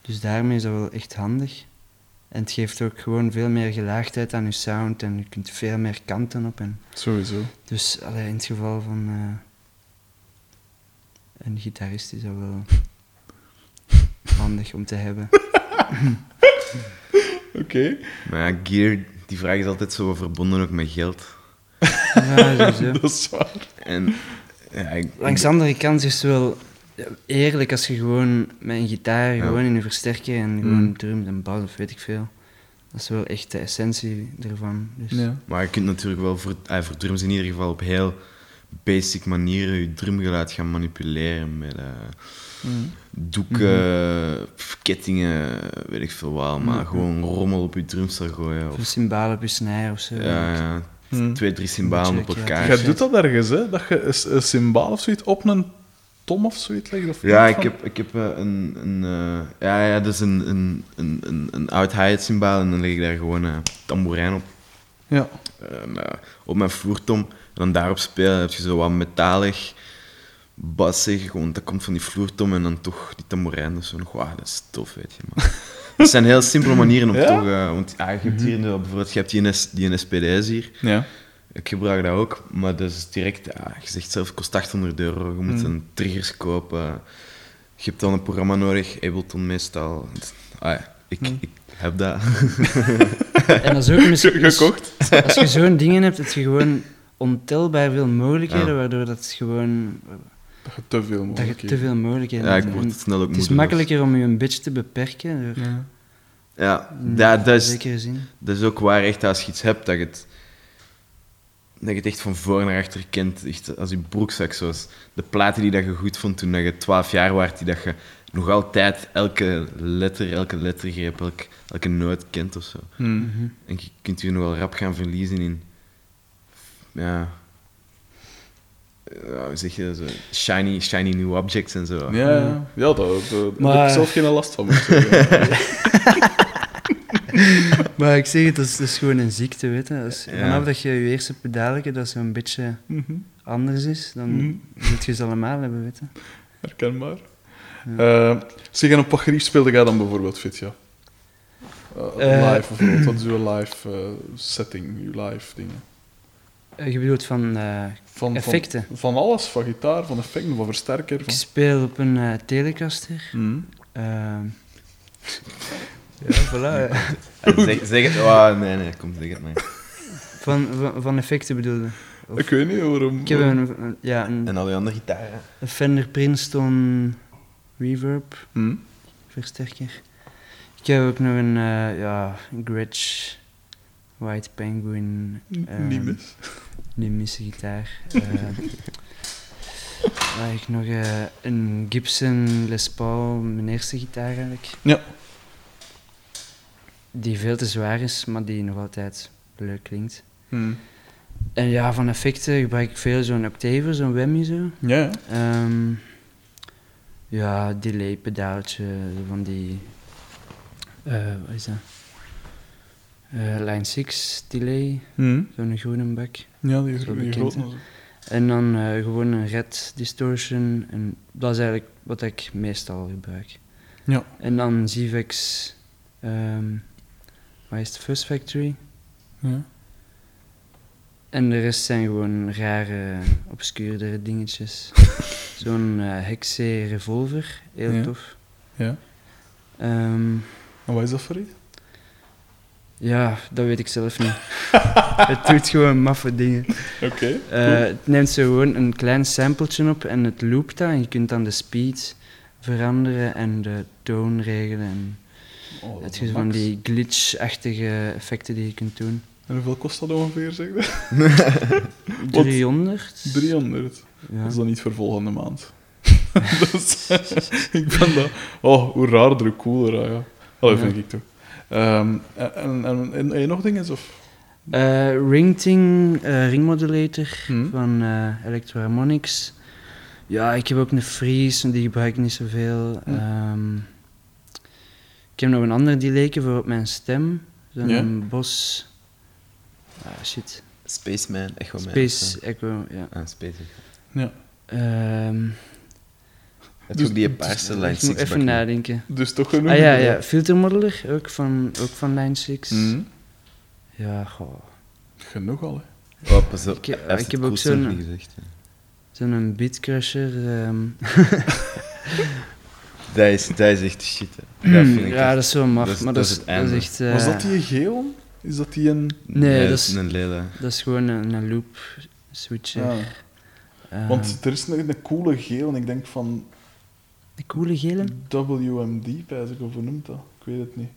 dus daarmee is dat wel echt handig. En het geeft ook gewoon veel meer gelaagdheid aan je sound en je kunt veel meer kanten op. En Sowieso. dus allee, in het geval van eh, een gitarist is dat wel handig om te hebben. Oké. Maar ja, Gear, die vraag is altijd zo verbonden ook met geld. Ja, sowieso. Dat is waar. En ja, ik, Langs de andere kant is het wel eerlijk als je gewoon met een gitaar, Ja. gewoon in een versterker en gewoon Mm. drumt en bas of weet ik veel. Dat is wel echt de essentie ervan. Dus. Ja. Maar je kunt natuurlijk wel voor, ah, voor drums in ieder geval op heel basic manieren je drumgeluid gaan manipuleren met eh, Hm. doeken, pff, kettingen, weet ik veel wat. Maar Mhm. gewoon rommel op je drumstel gooien. Of Of, symbolen op je snij of zo. ja, ja, Hm. twee, drie cymbalen op elkaar. Jij doet dat ergens, hè? Dat je een, een symbaal of zoiets op een tom of zoiets? Of Ja, ik van- heb, ik heb eh, een, een, eh, ja, ja, dat is een, een, een, een, een oud hi-hat symbaal en dan leg ik daar gewoon een tamboerijn op. Ja. Eh, op mijn vloertom. En dan daarop spelen heb je zo wat metalig, bassig, gewoon dat komt van die vloertom en dan toch die tamboerijn. Zo nog, wauw, dat is tof, weet je. Maar dat zijn heel simpele manieren om Ja? toch... eh, want je hebt hier bijvoorbeeld, je hebt die, NS, die NSPD's hier. Ja. Ik gebruik dat ook, maar dat is direct... Ja, je zegt zelf, kost 800 euro. Je moet Mm. een triggers kopen. Je hebt dan een programma nodig, Ableton meestal. Ah, ja, ik, Mm. ik heb dat. En dat is ook misschien... dus Gekocht. Als je zo'n dingen hebt, heb je gewoon ontelbaar veel mogelijkheden, Ja. waardoor dat gewoon... Dat je te veel Dat je mogelijkheden te veel mogelijkheden Ja, ik hebt. word snel ook Het is makkelijker om je een beetje te beperken, door, Ja. Ja, dat, dat, is, dat is ook waar, echt, als je iets hebt, dat je het, dat je het echt van voor naar achter kent. Echt, als je broekzak, zoals de platen die dat je goed vond toen dat je 12 jaar was, die dat je nog altijd elke letter, elke lettergreep, elke, elke noot kent of zo. Hm. Mhm. En je kunt je nog wel rap gaan verliezen in... Ja... ja, hoe zeg je dat zo? Shiny, shiny new objects en zo. Ja, ja. ja dat, dat, daar heb Maar- ik zelf geen last van. Maar ik zeg het, dat is, dat is gewoon een ziekte, weet je. Als, Ja. Vanaf dat je je eerste pedaaletje, dat zo'n beetje Mhm. anders is, dan Mhm. moet je ze allemaal hebben, weet je. Herkenbaar. Eh, zeg, en op gericht speelde jij dan bijvoorbeeld fit, ja? Eh, Eh, live bijvoorbeeld. Wat is uw live setting, uw live dingen? Je bedoelt van Van, effecten. Van, van alles, van gitaar, van effecten, van versterker. Ik speel op een Telecaster. Ehm, ja, voilà. En Zeg, zeg het... Oh, nee, nee, kom, zeg het maar. Van, van, van effecten bedoelde. Of- Ik weet niet waarom. Ik heb een, een- ja, een, En al die andere gitaren. een Fender Princeton Reverb Hm? versterker. Ik heb ook nog een uh, ja, Gretsch White Penguin ehm, Niet mis. Nimbische gitaar. Eh, dan heb ik nog eh, een Gibson Les Paul, mijn eerste gitaar eigenlijk. Ja. Die veel te zwaar is, maar die nog altijd leuk klinkt. Hm. En ja, van effecten gebruik ik veel zo'n Octaver, zo'n Whammy zo. Ja, ja. Ehm, ja, delay pedaaltje van die. eh wat is dat? Eh, line 6 delay, Hm. zo'n groene bak. Ja, die, Zo die bekend, grote. En dan eh, gewoon een red distortion. En dat is eigenlijk wat ik meestal gebruik. Ja. En dan Zivex, ehm wat is het, Fuzz Factory. Ja. En de rest zijn gewoon rare, obscuurdere dingetjes. Zo'n eh Hexe revolver, heel Ja. tof. ja. Ehm, En wat is dat voor iets? ja, dat weet ik zelf niet. het doet gewoon maffe dingen. Oké. Eh, het neemt zo gewoon een klein sampletje op en het loopt dat. En je kunt dan de speed veranderen en de toon regelen. En Oh, dat het is van max. die glitch-achtige effecten die je kunt doen. En hoeveel kost dat ongeveer, zeg je? Wat? 300? 300. Ja. Dat is dan niet voor volgende maand. is, ik ben dat... Oh, hoe raarder, hoe cooler, ja. Vind ik toch. Ehm, en, en, en, en heb je nog dingen? Of? Eh, Ringting, eh, ringmodulator Hm. van eh Electroharmonics. Ja, ik heb ook een Freeze, die gebruik ik niet zoveel. Hm. Ehm, ik heb nog een ander delay voor op mijn stem. Zo'n Ja? Bos... Ah, shit. Spaceman, Echo Man. Space Echo, ja. Ah, Space. Ja. Ehm, Heb je Dus- ook die paarse Line ik moet 6 even nadenken. Dus toch genoeg? Ah ja, ja, filtermodeler, ook van, ook van Line 6. Hm. Ja, goh. Genoeg al, hè. Oh, pas op. Ik- ik het heb ook zo'n-. Zo'n beatcrusher. ehm. Dat is, dat is echt shit, hè. Dat vind ik ja, echt- dat is zo maf, dat is- maar dat dat, is het dat is echt... eh, Was dat die geel? Is dat die een... Nee, dat is- een lele. Dat is gewoon een, een loop switcher. Ja. Ehm, Want er is een, een coole geel en ik denk van de coole gele? WMD, pijs ik, of hoe noemt dat? Ik weet het niet.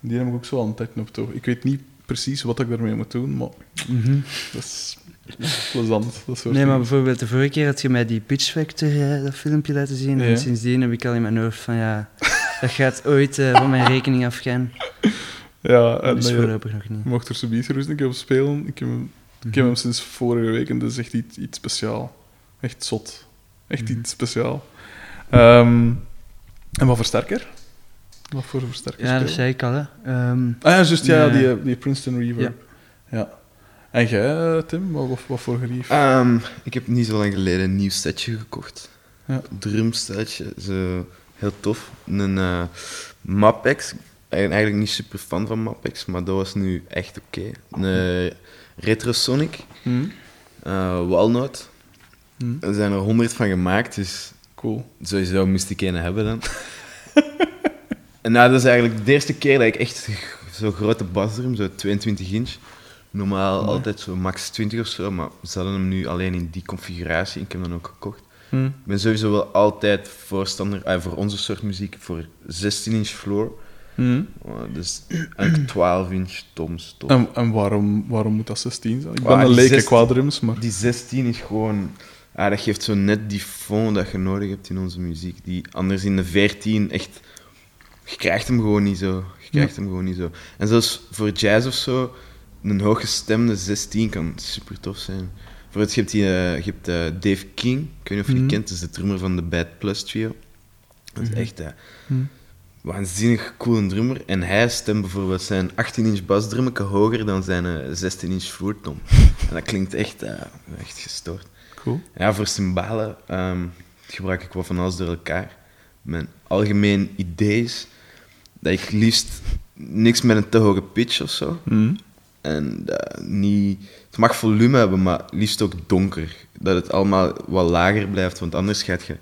Die heb ik ook zo aan het tetten op toch. Ik weet niet precies wat ik daarmee moet doen, maar is, dat is plezant. Dat soort Nee, maar bijvoorbeeld de vorige keer had je mij die Pitch Factor, eh, dat filmpje laten zien. Ja. En sindsdien heb ik al in mijn hoofd van ja, dat gaat ooit eh, van mijn rekening afgaan. Ja, en dus voorlopig nog niet. mocht er zoiets gerust een keer op spelen. Ik heb hem, ik Mhm. heb hem sinds vorige week en dat is echt iets, iets speciaal. Echt zot. Echt Mhm. iets speciaal. Ehm, en wat versterker? Wat voor versterker? Ja, dat zei ik al, hè. Ehm, Ah ja, juist, ja, Ja. die, eh, die Princeton Reverb. Ja. En jij, eh, Tim, wat, voor gerief? Ehm, ik heb niet zo lang geleden een nieuw setje gekocht. Ja. Drumsetje, zo heel tof. Een eh Mapex. Ik ben eigenlijk niet super fan van Mapex, maar dat was nu echt oké. Een eh, Retrosonic, Hm? eh Walnut. Hm? Er zijn er honderd van gemaakt, dus Cool. sowieso moest ik een hebben dan. en nou, dat is eigenlijk de eerste keer dat ik echt zo'n grote basdrum, zo 22 inch. Normaal altijd zo max 20 of zo, maar ze hadden hem nu alleen in die configuratie. Ik heb hem ook gekocht. Hm? Ik ben sowieso wel altijd voorstander, eh, voor onze soort muziek, voor 16 inch floor. Hm? Oh, dus eigenlijk 12 inch toms. Top. En, en waarom, waarom moet dat 16 zijn? Ik ben Ah, een 16 qua drums, maar... Die 16 is gewoon... Ah, dat geeft zo net die fond dat je nodig hebt in onze muziek. Die anders in de 14 echt... Je krijgt hem gewoon niet zo. Je krijgt hem gewoon niet zo. En zelfs voor jazz of zo, een hooggestemde 16 kan super tof zijn. Bijvoorbeeld, je hebt, die, eh, je hebt eh, Dave King, ik weet niet of je die Mhm. kent, dat is de drummer van de Bad Plus Trio. Dat is Mhm. echt... eh, Hm? waanzinnig coole drummer. En hij stemt bijvoorbeeld zijn 18-inch basdrummetje hoger dan zijn eh, 16-inch vloertom. en dat klinkt echt, eh, echt gestoord. Cool. Ja, voor cymbalen ehm, gebruik ik wat van alles door elkaar. Mijn algemeen idee is dat ik liefst niks met een te hoge pitch of zo. En dat niet... Het mag volume hebben, maar liefst ook donker. Dat het allemaal wat lager blijft, want anders gaat je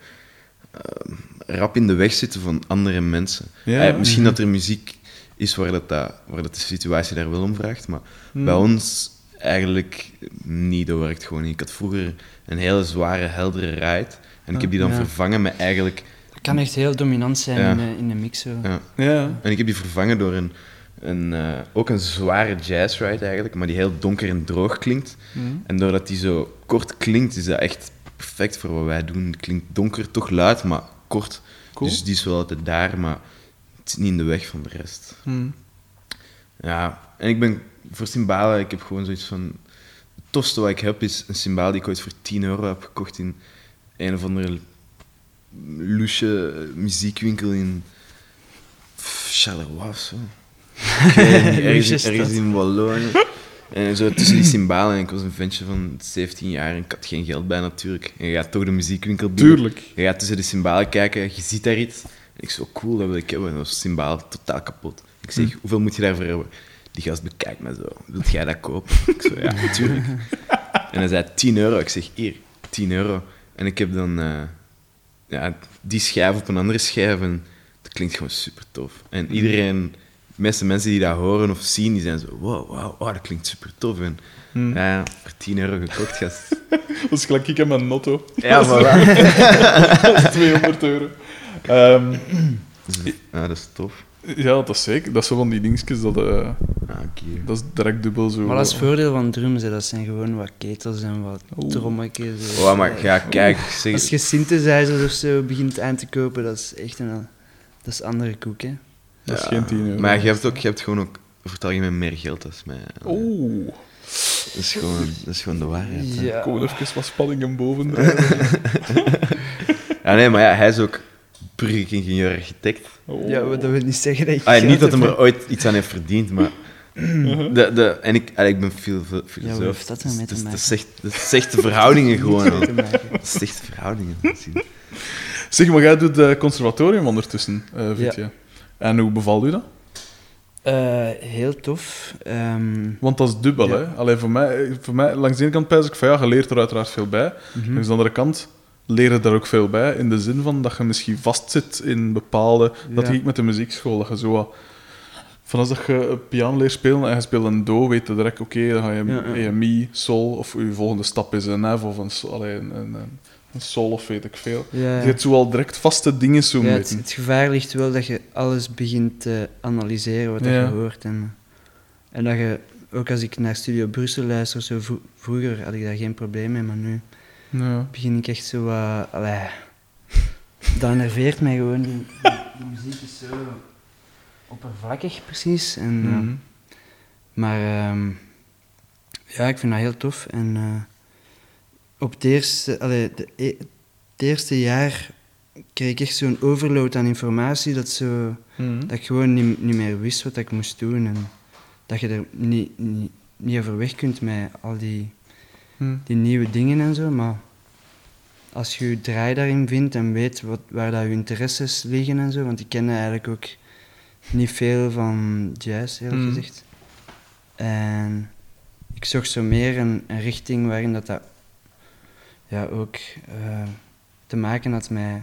eh, rap in de weg zitten van andere mensen. Ja, Eh, misschien mhm. dat er muziek is waar, dat, dat, waar dat de situatie daar wel om vraagt, maar Hm. bij ons eigenlijk niet. Dat werkt gewoon niet. Ik had vroeger een hele zware, heldere ride. En ik heb die dan Ja. vervangen met eigenlijk... Dat kan echt heel dominant zijn Ja. in, de, in de mix. Zo. Ja, Ja. en ik heb die vervangen door een, een, eh, ook een zware jazz ride eigenlijk, maar die heel donker en droog klinkt. Hm? En doordat die zo kort klinkt, is dat echt perfect voor wat wij doen. Het klinkt donker, toch luid, maar kort. Cool. Dus die is wel altijd daar, maar het is niet in de weg van de rest. Hm. Ja, en ik ben voor cymbalen, ik heb gewoon zoiets van... Het tofste wat ik heb is een cymbaal die ik ooit voor 10 euro heb gekocht in een of andere louche muziekwinkel in Charleroi of zo. Ergens, Louche ergens in Wallonië. En zo tussen die cymbalen, en ik was een ventje van 17 jaar en ik had geen geld bij natuurlijk. En je gaat toch de muziekwinkel binnen. Tuurlijk. Je gaat tussen de cymbalen kijken, je ziet daar iets ik zo, cool, dat wil ik hebben. En dat was symbaal totaal kapot. Ik zeg, hoeveel moet je daarvoor hebben? Die gast bekijkt me zo. Wilt jij dat kopen? Ik zo, ja, natuurlijk. En hij zei 10 euro. Ik zeg, hier, 10 euro. En ik heb dan eh, ja, die schijf op een andere schijf. En dat klinkt gewoon super tof. En iedereen, de meeste mensen die dat horen of zien, die zijn zo, wow, wow, wow dat klinkt super tof. En Hmm. ja, voor 10 euro gekocht, gast. Dat is gelijk ik en mijn notto. Ja, voilà. Dat is 200 euro. Ehm, Dus, ja, dat is tof. ja, dat is zeker. Dat is zo van die dingetjes dat... Ah, oké. dat is direct dubbel zo... Maar dat is het voordeel van drums, hè. dat zijn gewoon wat ketels en wat trommetjes. Oh, maar ga, kijk, zeg, Als je synthesizers of zo begint aan te kopen, dat is echt een, dat is andere koek, hè. Dat is Ja, geen 10 euro. Maar je hebt, ook, je hebt gewoon ook over het algemeen meer geld als mij. Oeh. Dat is gewoon, dat is gewoon de waarheid. hè. Ja. Kom even wat spanning en boven. Ja, nee, maar ja, hij is ook burgeringenieur-architect. Oh. Ja, dat wil niet zeggen dat je Ah, niet dat hij er ooit iets aan heeft verdiend, maar... De, de, en ik, allee, ik ben veel Ja, filosoof. wat heeft dat ermee te Dus maken? Dat zegt, dat zegt de verhoudingen gewoon. al. Te maken. Dat zegt de verhoudingen. Zeg, maar jij doet het conservatorium ondertussen, eh Vitya. En hoe bevalt u dat? Eh, heel tof. Ehm, Want dat is dubbel, Ja. hè? Allee, voor, mij, voor mij, langs de ene kant pijs ik van ja, je leert er uiteraard veel bij. mhm. Langs de andere kant leer je daar ook veel bij, in de zin van dat je misschien vastzit in bepaalde... Dat ik met de muziekschool, dat je zo. Van als dat je piano leert spelen en je speelt een do, weet je direct, oké, dan ga je Ja, ja. een mi, sol, of je volgende stap is een F of een, allee, een, een, een, een sol of weet ik veel. ja. Je hebt zo al direct vaste dingen zo Ja, het, het gevaar ligt wel dat je alles begint te analyseren wat Ja. je hoort. En, en dat je, ook als ik naar Studio Brussel luister, zo vro- vroeger had ik daar geen probleem mee, maar nu Ja. begin ik echt zo wat... allee, dat enerveert mij gewoon. Die, die, die muziek is zo oppervlakkig, precies. En, eh, Mhm. maar ehm, ja, ik vind dat heel tof. En eh, op het eerste, allee, de, e- het eerste jaar kreeg ik echt zo'n overload aan informatie dat, zo, Mhm. dat ik gewoon niet, niet meer wist wat ik moest doen. En dat je er niet, niet, niet over weg kunt met al die, Mhm. die nieuwe dingen en zo. Maar als je je draai daarin vindt en weet wat, waar dat je interesses liggen en zo. Want ik kende eigenlijk ook niet veel van jazz, eerlijk Mhm. gezegd. En ik zocht zo meer een, een richting waarin dat, dat ja, ook eh, te maken had met,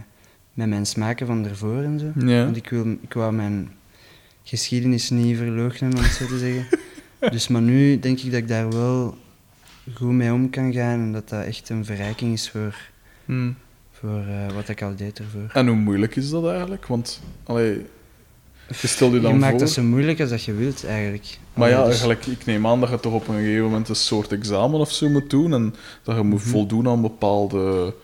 met mijn smaken van ervoor en zo. Ja. Want ik, wil, ik wou mijn geschiedenis niet verloochenen, om het zo te zeggen. Dus maar nu denk ik dat ik daar wel goed mee om kan gaan en dat dat echt een verrijking is voor, Mhm. voor eh, wat ik al deed ervoor. En hoe moeilijk is dat eigenlijk? Want, allee, je maakt voor... dat zo moeilijk als dat je wilt, eigenlijk. Maar ja, dus- eigenlijk, ik neem aan dat je toch op een gegeven moment een soort examen of zo moet doen en dat je moet Mhm. voldoen aan bepaalde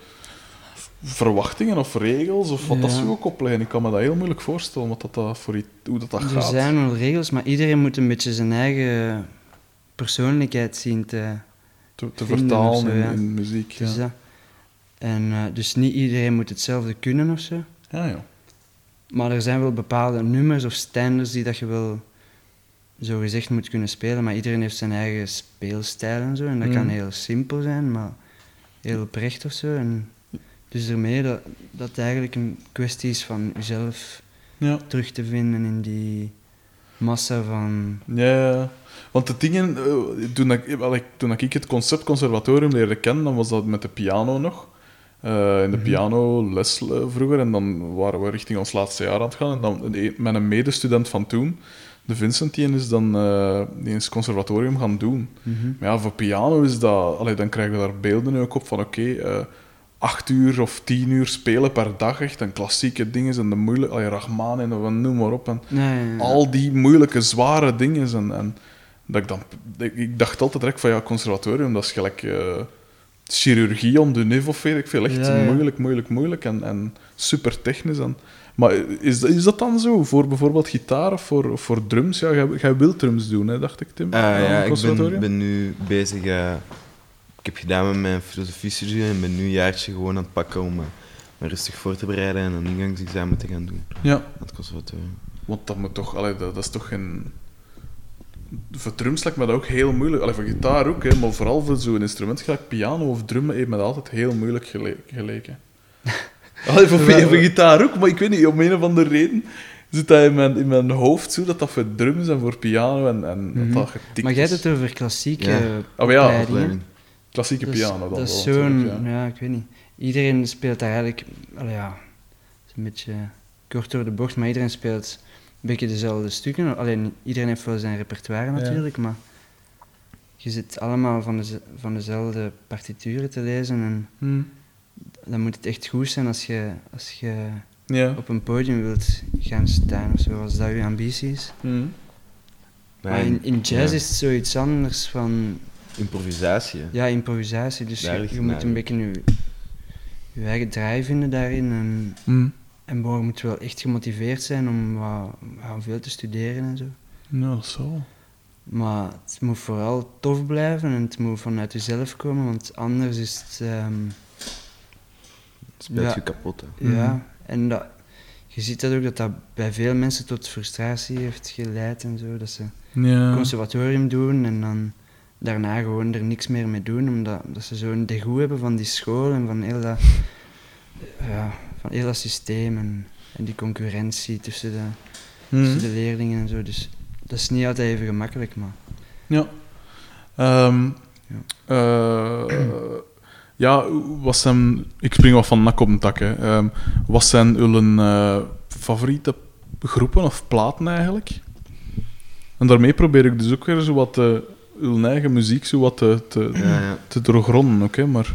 verwachtingen of regels of wat dat zou ook opleggen. Ik kan me dat heel moeilijk voorstellen wat dat, dat voor hoe dat, dat Er gaat. zijn wel regels, maar iedereen moet een beetje zijn eigen persoonlijkheid zien te, te, vertalen zo, in, ja. in muziek. Ja. Dus. En, eh, dus niet iedereen moet hetzelfde kunnen of zo. Ja, ja. Maar er zijn wel bepaalde nummers of standards die dat je wel zo gezegd moet kunnen spelen. Maar iedereen heeft zijn eigen speelstijl en zo. En dat kan Mm. heel simpel zijn, maar heel oprecht of zo. En dus ermee dat, dat het eigenlijk een kwestie is van jezelf ja. terug te vinden in die massa van... Ja, ja. want de dingen, eh, toen, ik, toen ik het concept conservatorium leerde kennen, dan was dat met de piano nog. Eh, in de Mhm. piano les eh, vroeger, en dan waren we richting ons laatste jaar aan het gaan. En dan een- een- met een medestudent van toen, de Vincent, die is dan eh, die is conservatorium gaan doen. Mhm. Maar ja, voor piano is dat, allee, dan krijgen we daar beelden ook op van oké, eh, acht uur of tien uur spelen per dag, echt, en klassieke dingen, en de moeilijke, allee, Rachman en noem maar op. En, Nee, nee, nee. al die moeilijke, zware dingen. En, en dat ik, dan, ik- dacht altijd direct van ja, conservatorium, dat is gelijk eh, chirurgie om de neef of weet ik veel. Echt Ja, ja. moeilijk, moeilijk, moeilijk en, en super technisch. En, maar is, is dat dan zo voor bijvoorbeeld gitaar of voor, of voor drums? Ja, jij, jij wilt drums doen, hè, dacht ik, Tim? Het ja, ik ben, ben nu bezig. eh, ik heb gedaan met mijn filosofie-studie en ben nu een jaartje gewoon aan het pakken om eh, me rustig voor te bereiden en een ingangsexamen te gaan doen Ja, aan het conservatorium. want dat moet toch, allee, dat, dat is toch geen. Voor drums lijkt me dat ook heel moeilijk. Allee, voor gitaar ook, hè, maar vooral voor zo'n instrument gelijk piano of drum heeft me dat altijd heel moeilijk gele- geleken. Allee, voor, voor gitaar ook, maar ik weet niet, om een of andere reden zit dat in mijn, in mijn hoofd zo, dat dat voor drums en voor piano en, en Mhm. dat dat getikt Maar jij hebt het over klassieke Ja. Oh, ja, opleidingen. Klassieke piano dan Dat is wel, zo'n... Ja. ja. ik weet niet. Iedereen speelt daar eigenlijk... Allee, ja, het is een beetje kort door de bocht, maar iedereen speelt beetje dezelfde stukken. Alleen iedereen heeft wel zijn repertoire natuurlijk, maar je zit allemaal van, de, van dezelfde partituren te lezen en Hm. dan moet het echt goed zijn als je, als je Ja. op een podium wilt gaan staan of zo, als dat je ambitie is. Hm. Maar in, in jazz ja. is het zoiets anders van Improvisatie. ja, improvisatie. Dus Daar je, je moet een beetje je, je eigen draai vinden daarin. En, Hm. En je moet wel echt gemotiveerd zijn om wat, wat veel te studeren en zo. Is zo. Maar het moet vooral tof blijven en het moet vanuit jezelf komen, want anders is het... ehm, Speelt Ja. je kapot. Hè. Mhm. Ja, en dat, je ziet dat ook dat dat bij veel mensen tot frustratie heeft geleid en zo. Dat ze Ja. conservatorium doen en dan daarna gewoon er niks meer mee doen, omdat dat ze zo'n degoe hebben van die school en van heel dat, ja, van heel dat systeem en, en die concurrentie tussen de, tussen Hm. de leerlingen en zo. Dus dat is niet altijd even gemakkelijk, maar Ja. Ehm, Ja. eh, ja, wat zijn... Ik spring wat van nak op een tak, hè. Ehm, wat zijn uw eh, favoriete groepen of platen eigenlijk? En daarmee probeer ik dus ook weer zo wat eh, uw eigen muziek zo wat te, te, Ja, ja. te doorgronden, hè. Maar,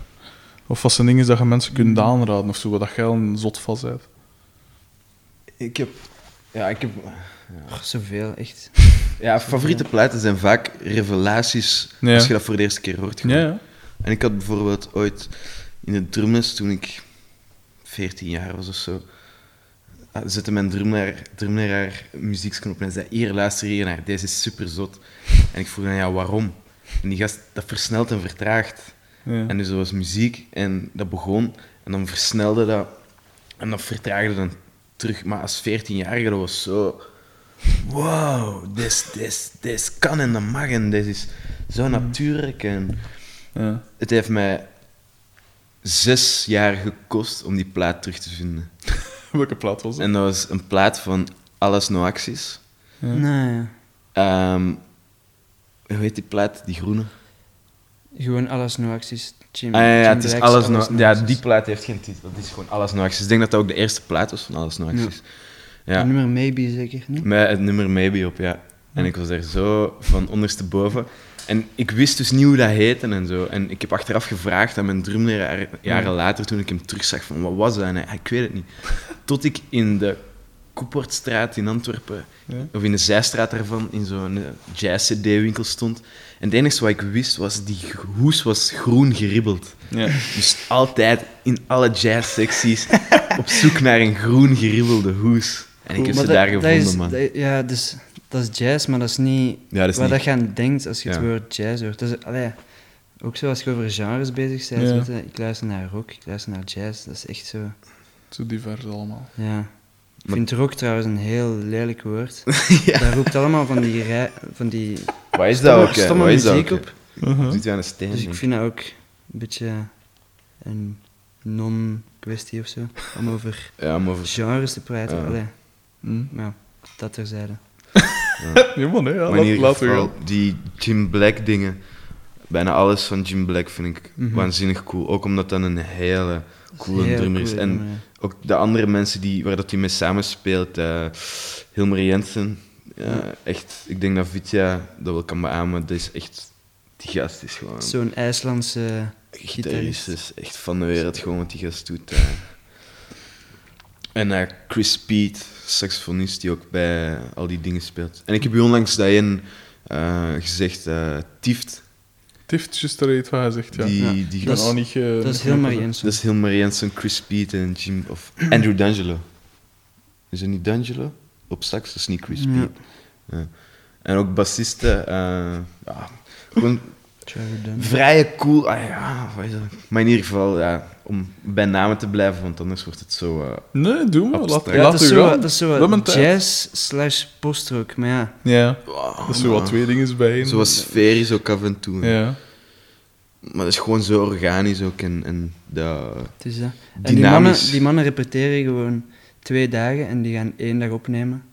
of wat zijn dingen dat je mensen kunt aanraden of zo, waar dat jij een zot van bent. Ik heb... Ja, ik heb... oh, zoveel, echt. Ja, favoriete platen zijn vaak revelaties Ja. als je dat voor de eerste keer hoort. Ja, ja. En ik had bijvoorbeeld ooit in de drumles, toen ik 14 jaar was of zo, ah, zette mijn drumleraar, drumleraar muzieksknop en hij zei, hier, luister hier naar, deze is super zot. En ik vroeg dan, ja, waarom? En die gast, dat versnelt en vertraagt. Ja. En dus dat was muziek en dat begon en dan versnelde dat en dat vertraagde dan terug. Maar als 14-jarige, dat was zo... Wow, dit, dit, dit kan en dat mag en dit is zo natuurlijk. En ja. het heeft mij zes jaar gekost om die plaat terug te vinden. Welke plaat was dat? En dat was een plaat van Alles No Acties. Ja. Nee, ja. Ehm, hoe heet die plaat? Die groene? Gewoon alles no acties. Jim, Ah, ja, ja, Jim het is alles no, ja, die plaat heeft geen titel. Dat is gewoon Alles No Acties. Ik denk dat dat ook de eerste plaat was van Alles No Acties. Ja. Het nummer Maybe zeker, niet? Met het nummer Maybe op, ja. En ik was daar zo van ondersteboven. En ik wist dus niet hoe dat heette en zo. En ik heb achteraf gevraagd aan mijn drumleraar, jaren later, toen ik hem terugzag, van wat was dat? En hij, "Ah, ik weet het niet. Tot ik in de Koeportstraat in Antwerpen, Ja. of in de zijstraat daarvan, in zo'n eh, jazz-cd-winkel stond. En het enige wat ik wist, was die hoes was groen geribbeld. Ja. Dus altijd in alle jazz-secties op zoek naar een groen geribbelde hoes. En ik heb Maar ze daar dat- dat gevonden, is- man. dat- ja, dus, dat is jazz, maar dat is niet Ja, dat is waar niet... je aan denkt als je het Ja. woord jazz hoort. Dat is, allee, ook zo als je over genres bezig bent. Ja. ik luister naar rock, ik luister naar jazz. Dat is echt zo. Zo divers allemaal. Ja. Ik vind rock trouwens een heel lelijk woord. Ja. Dat roept allemaal van die, rij, van die Wat is stomme, dat ook, stomme Wat is dat muziek ook, op. Uh-huh. Zit je aan een steen? Dus ik vind dat ook een beetje een non-kwestie of zo. Om over Ja, maar over... genres te praten. Ja. Allee, Hm. ja, dat terzijde. Ja, man, hè. Ja, Maar in laat, ieder laten we geval, gaan. die Jim Black dingen, bijna alles van Jim Black vind ik Mhm. waanzinnig cool. Ook omdat dat een hele coole drummer is. En. Ook de andere mensen die, waar dat hij mee samenspeelt, eh Hilmer Jensen, Ja. echt, ik denk dat Vitya dat wel kan beamen, dat is echt, die gast is gewoon... Zo'n IJslandse gitarist gitarist. is echt van de wereld gewoon wat die gast doet. eh. En eh, Chris Speed, saxofonist, die ook bij al die dingen speelt. En ik heb u onlangs eh, gezegd, Tift, Tift, juist daar iets wat hij zegt, ja. die, Ja. die ben Dat is- niet ge- Dat is Hilmar Jensen. dat is Hilmar Jensen, Chris Speed en Jim, of Andrew D'Angelo. Is het niet D'Angelo? Op sax, dat is niet Chris Ja. Ja. En ook bassisten, eh, ja, gewoon vrije cool. Ah, ja, wat is dat? Maar in ieder geval, ja, om bij namen te blijven, want anders wordt het zo. eh, Nee, doe maar. Laat. Ja, laat dat is zo, gaan. dat is zo jazz slash postrock, maar ja. Ja, dat is zo wat twee dingen bijeen. Zoals sferisch ook af en toe. Ja. Maar dat is gewoon zo organisch ook. En, en dat... Het is dat. En die mannen, die mannen repeteren gewoon twee dagen en die gaan één dag opnemen.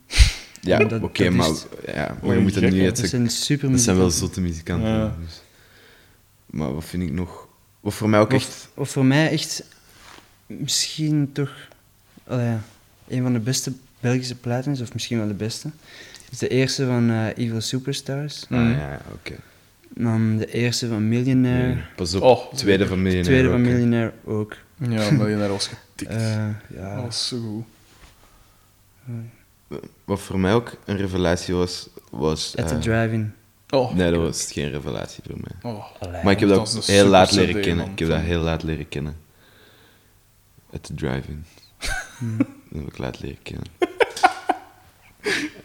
Ja, Dat- oké, dat maar, is- ja, Oh, maar je moet het nu uit Dat zijn super Dat zijn wel zotte muzikanten. Ja. dus. Maar wat vind ik nog... Wat voor mij ook echt... Of, of voor mij echt misschien toch allee, ja, een van de beste Belgische platen is, of misschien wel de beste. is de eerste van eh, Evil Superstars. Ah, ja, ja, oké. Dan de eerste van Millionaire. Pas op, Oh, tweede van Millionaire. tweede van. Millionaire ook. Ja, Millionaire was getikt. Eh, Dat ja. was zo goed. Wat voor mij ook een revelatie was... was At the eh, Drive-In. Oh, nee, dat was geen revelatie voor mij. oh. Maar ik heb dat heel laat leren CD, kennen. man. Ik heb dat heel laat leren kennen. At the drive-in. Hmm. Dat heb ik laat leren kennen.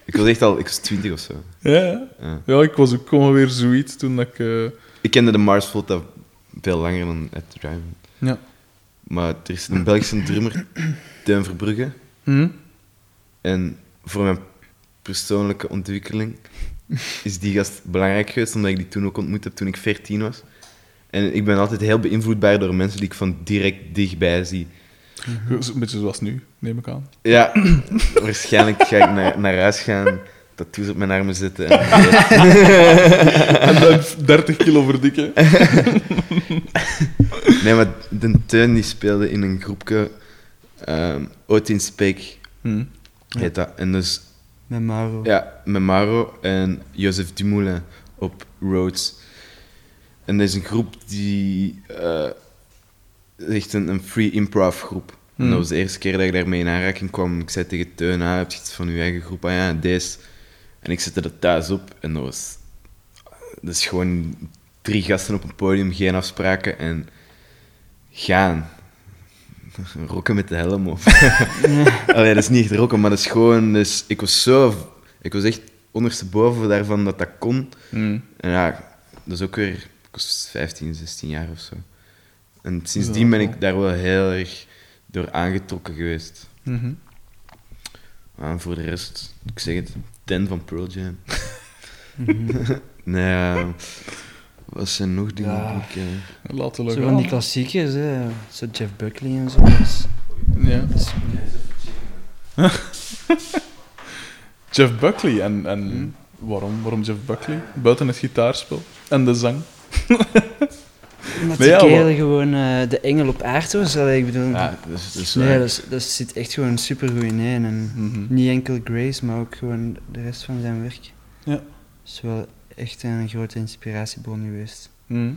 ik was echt al... Ik was twintig of zo. Ja, ja. Ja. ja, ik was ook gewoon weer zoiets toen ik... eh, Ik kende de Mars Volta veel langer dan At the drive-in. ja. Maar er is een Belgische drummer, Teun Verbrugge. Hm? En voor mijn persoonlijke ontwikkeling is die gast belangrijk geweest, omdat ik die toen ook ontmoet heb toen ik 14 was. En ik ben altijd heel beïnvloedbaar door mensen die ik van direct dichtbij zie. Een beetje zoals nu, neem ik aan. Ja, waarschijnlijk ga ik naar, naar huis gaan, tattoos op mijn armen zetten. En, En dan 30 kilo verdikken. nee, maar de Teun die speelde in een groepje, um, Otin Speak Hm. heet dat. En dus Met Mauro. Ja, met Maro en Joseph Dumoulin op Rhodes. En dat is een groep die... eh, echt een, een free improv groep. En Hmm. dat was de eerste keer dat ik daarmee in aanraking kwam. Ik zei tegen Teun, ah, heb je iets van je eigen groep? Ah ja, deze. En ik zette dat thuis op en dat was... Dat is gewoon drie gasten op een podium, geen afspraken en gaan. Rokken met de helm op. Allee, dat is niet echt rocken, maar dat is gewoon... Dus ik was zo... Ik was echt ondersteboven daarvan dat dat kon. Hm. En ja, dat is ook weer... Ik was 15, 16 jaar of zo. En sindsdien ben ik daar wel heel erg door aangetrokken geweest. Maar voor de rest, ik zeg het, ten van Pearl Jam. Mhm. nee, wat zijn nog dingen Ja. die ik... eh, Laten we Zo van die klassiekers, hè. Zo Jeff Buckley en zo. Dat is- Ja. dat is- Jeff Buckley. En, en waarom, waarom Jeff Buckley? Buiten het gitaarspel en de zang. Omdat Nee, die ja, kerel maar- gewoon eh, de engel op aarde was. Allee, ik bedoel... ja, dat is, dat is nee, dat, is- dat zit echt gewoon super goed in één. En Mhm. niet enkel Grace, maar ook gewoon de rest van zijn werk. Ja. is wel echt een grote inspiratiebron geweest. Mhm.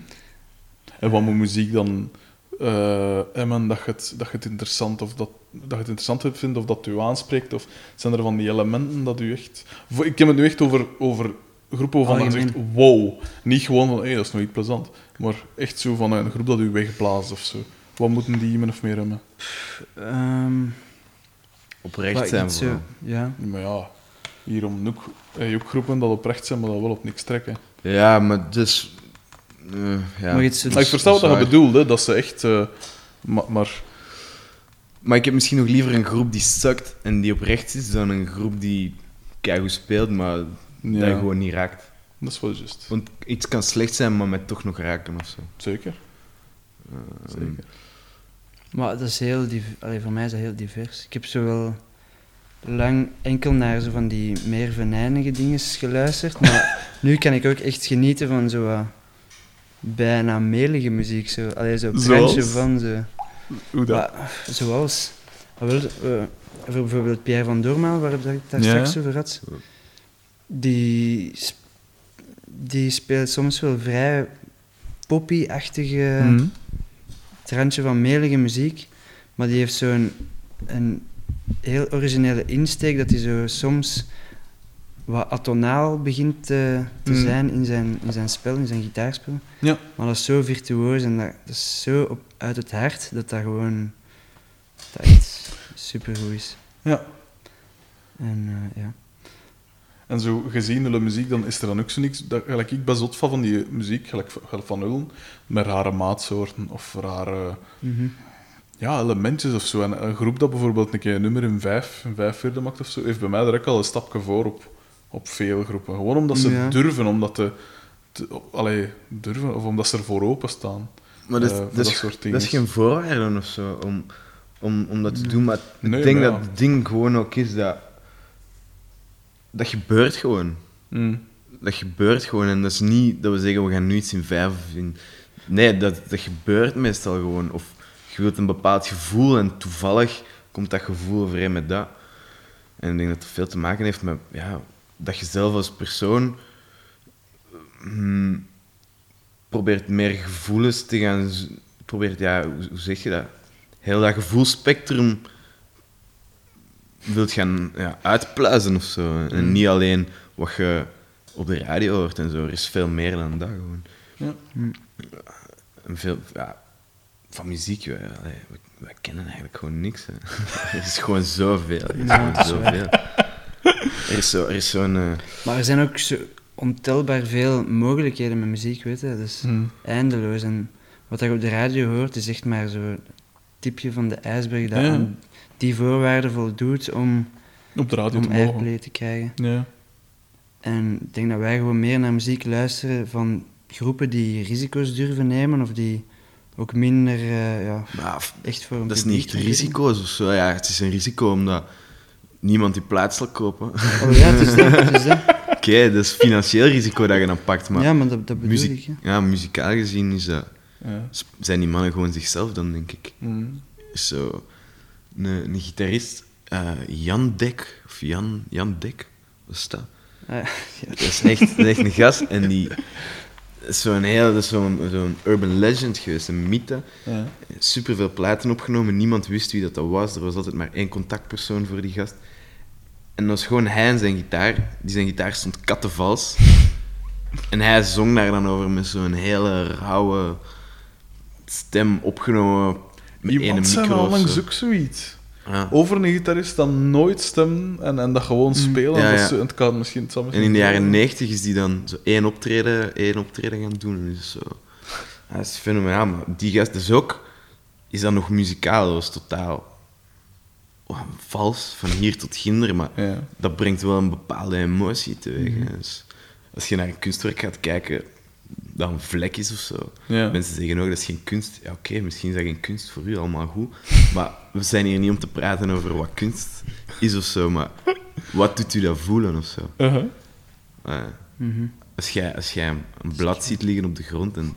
En wat moet muziek dan eh hebben dat je, het, dat je het interessant of dat, dat je het interessant vindt of dat u aanspreekt? Of zijn er van die elementen dat u echt... Ik heb het nu echt over, over groepen waarvan je zegt wow. Niet gewoon van, hé, dat is nog niet plezant. Maar echt zo van een groep dat u wegblaast of zo. Wat moeten die min of meer hebben? Ehm, Oprecht zijn ja. Maar ja, hier om je ook groepen dat oprecht zijn, maar dat wel op niks trekken. Ja, maar dus... eh, ja, Maar iets zo- Maar ik versta wat dat je bedoelt, hè, dat ze echt... eh, maar, maar Maar ik heb misschien nog liever een groep die sukt en die oprecht is, dan een groep die keigoed speelt, maar ja, dat gewoon niet raakt. dat is wel juist. Want iets kan slecht zijn, maar mij toch nog raken of zo. Zeker. Eh, Zeker. Maar dat is heel Allee, voor mij is dat heel divers. Ik heb zo wel lang enkel naar zo van die meer venijnige dingen geluisterd, maar nu kan ik ook echt genieten van zo bijna melige muziek. Zo. Allee, zo brandje van zo. Hoe dat? Maar, zoals. ah, wel, voor bijvoorbeeld Pierre van Doormaal, waar ik daar Ja, straks over had. Die, die speelt soms wel vrij poppy-achtige het randje van melige muziek, maar die heeft zo'n een heel originele insteek dat hij zo soms wat atonaal begint te, te Mm. zijn in zijn, in zijn spel, in zijn gitaarspel. Ja. Maar dat is zo virtuoos en dat, dat is zo op, uit het hart dat dat gewoon dat echt supergoed is. Ja. En eh, ja. En zo gezien de muziek, dan is er dan ook zo niks... Dat, gelijk ik ben zot van van die muziek, gelijk, gelijk van Ullen, met rare maatsoorten of rare Mhm. Ja, elementjes of zo. En een groep dat bijvoorbeeld een keer een nummer in vijf, in vijf vierde maakt of zo, heeft bij mij direct al een stapje voor op, op veel groepen. Gewoon omdat ze Ja. durven, omdat de, te- allee, durven, of omdat ze ervoor openstaan. Maar dat, is- voor dat, dat is, soort dat is geen voorwaarde of zo om, om, om dat te doen. Maar Nee, ik denk maar dat het ding gewoon ook is dat. Dat gebeurt gewoon. Mm. Dat gebeurt gewoon. En dat is niet dat we zeggen we gaan nu iets in vijf of in. Nee, dat, dat gebeurt meestal gewoon. Of je wilt een bepaald gevoel en toevallig komt dat gevoel overeen met dat. En ik denk dat het veel te maken heeft met ja, dat je zelf als persoon mm, probeert meer gevoelens te gaan. Probeert, ja, hoe, zeg je dat? Heel dat gevoelspectrum wilt gaan ja, uitpluizen of zo. En niet alleen wat je op de radio hoort en zo. Er is veel meer dan dat gewoon. Ja. En veel, ja, van muziek, wij, kennen eigenlijk gewoon niks. Hè. er is gewoon zoveel. Er is Ja, gewoon zoveel. Er is zo- er is zo'n... eh, Maar er zijn ook zo ontelbaar veel mogelijkheden met muziek, weet je. Dat is Mm. eindeloos. En wat je op de radio hoort, is echt maar zo'n tipje van de ijsberg dat Ja. aan die voorwaarden voldoet om, Op de radio om te mogen. airplay te krijgen. Ja. En ik denk dat wij gewoon meer naar muziek luisteren van groepen die risico's durven nemen of die ook minder eh, ja, maar echt voor een dat is niet echt risico's of zo. Ja, het is een risico omdat niemand die plaats zal kopen. Oh ja, het is dat. Het is dat. Oké, dat is financieel risico dat je dan pakt. Maar ja, maar dat, dat bedoel ik. ja, muzikaal gezien is dat, Ja. zijn die mannen gewoon zichzelf dan, denk ik. Mm. zo een, een gitarist, eh, Jan Dek, of Jan, Jan Dek, wat is dat? Ah, ja. Dat is echt, dat is echt een gast en die is zo'n is zo'n zo'n urban legend geweest, een mythe. Ja. Super veel platen opgenomen, niemand wist wie dat, dat was. Er was altijd maar één contactpersoon voor die gast. En dat was gewoon hij en zijn gitaar. Die zijn gitaar stond kattenvals. En hij zong daar dan over met zo'n hele rauwe stem opgenomen. Met Iemand zei micro al of langs zo. ook zoiets. Ja. Over een gitarist dan nooit stemmen en, en dat gewoon spelen. Mm. Ja, dat ja. Zo, het kan misschien, het En in de jaren 90 is die dan zo één optreden, één optreden gaan doen. En Dus zo. Ja, dat is fenomenaal. Maar die gast dus ook, is dan nog muzikaal. Dat was totaal oh, vals, van hier tot ginder. Maar dat brengt wel een bepaalde emotie teweeg. Mhm. Dus als je naar een kunstwerk gaat kijken, dat een vlek is of zo. Ja. Mensen zeggen ook, dat is geen kunst. Ja, oké, misschien is dat geen kunst voor u, allemaal goed. Maar we zijn hier niet om te praten over wat kunst is of zo. Maar wat doet u dat voelen of zo? Uh-huh. Mhm. als jij, als jij een blad ziet liggen op de grond en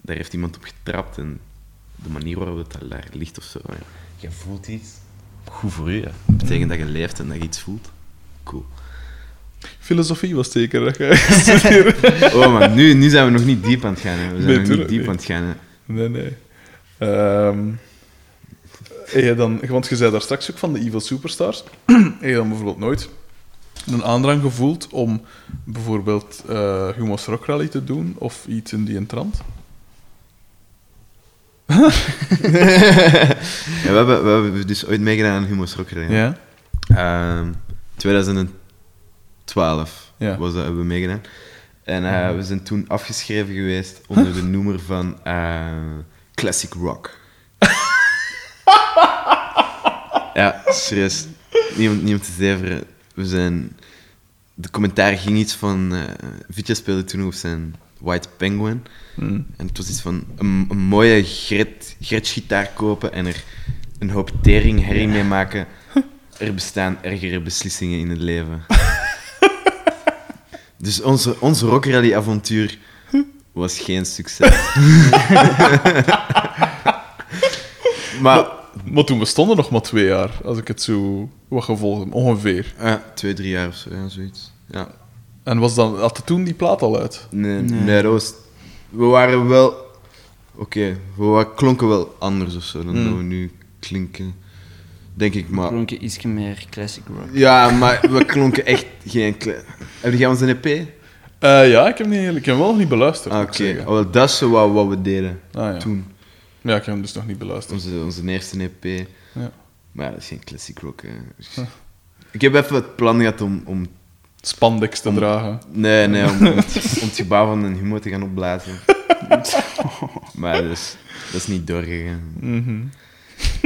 daar heeft iemand op getrapt en de manier waarop het daar- ligt of zo, ja. je voelt iets. Goed voor u. Dat betekent dat je leeft en dat je iets voelt. Cool filosofie was zeker oh, man, nu, nu zijn we nog niet diep aan het gaan. We zijn nog niet diep aan het gaan. Nee, nee. Um, dan, want je zei daar straks ook van de Evil Superstars. heb je dan bijvoorbeeld nooit een aandrang gevoeld om bijvoorbeeld uh, Humo's Rock Rally te doen of iets in die trant? ja, we, hebben, we hebben dus ooit meegedaan aan Humo's Rock Rally. Ja. Ehm, 12 was dat, hebben we meegedaan. En eh, ah. we zijn toen afgeschreven geweest onder de noemer van eh, Classic Rock. ja, serieus. Niemand, niemand te zeveren. We zijn... De commentaar ging iets van... Uh, speelde toen op zijn White Penguin. Hmm. En het was iets van een, mooie Gretsch gitaar kopen en er een hoop tering herrie mee maken. Er bestaan ergere beslissingen in het leven dus onze, onze rockrally-avontuur was geen succes. maar Maar toen bestonden nog maar twee jaar, als ik het zo wat gevolgd heb, ongeveer. ja, twee, drie jaar of zo, ja, zoiets. Ja. En was dan, had toen die plaat al uit? Nee, nee. Nee. dat was... We waren wel... Oké, we klonken wel anders of zo dan dat we nu klinken. Denk ik, maar... Klonk je iets meer classic rock. Ja, maar we klonken echt geen... kle- Heb jij onze EP? Eh, ja, ik heb, niet, ik heb hem wel nog niet beluisterd. Ah, Oké. Oh, wel, dat is wat, wat we deden Ah, ja. toen. ja, ik heb hem dus nog niet beluisterd. Onze, onze eerste EP. Ja. Maar ja, dat is geen classic rock. Hè. Ik heb even het plan gehad om... om Spandex te dragen. nee, nee, om, om, het, om het gebouw van een humo te gaan opblazen. maar dat is, dat is niet doorgegaan. Mhm.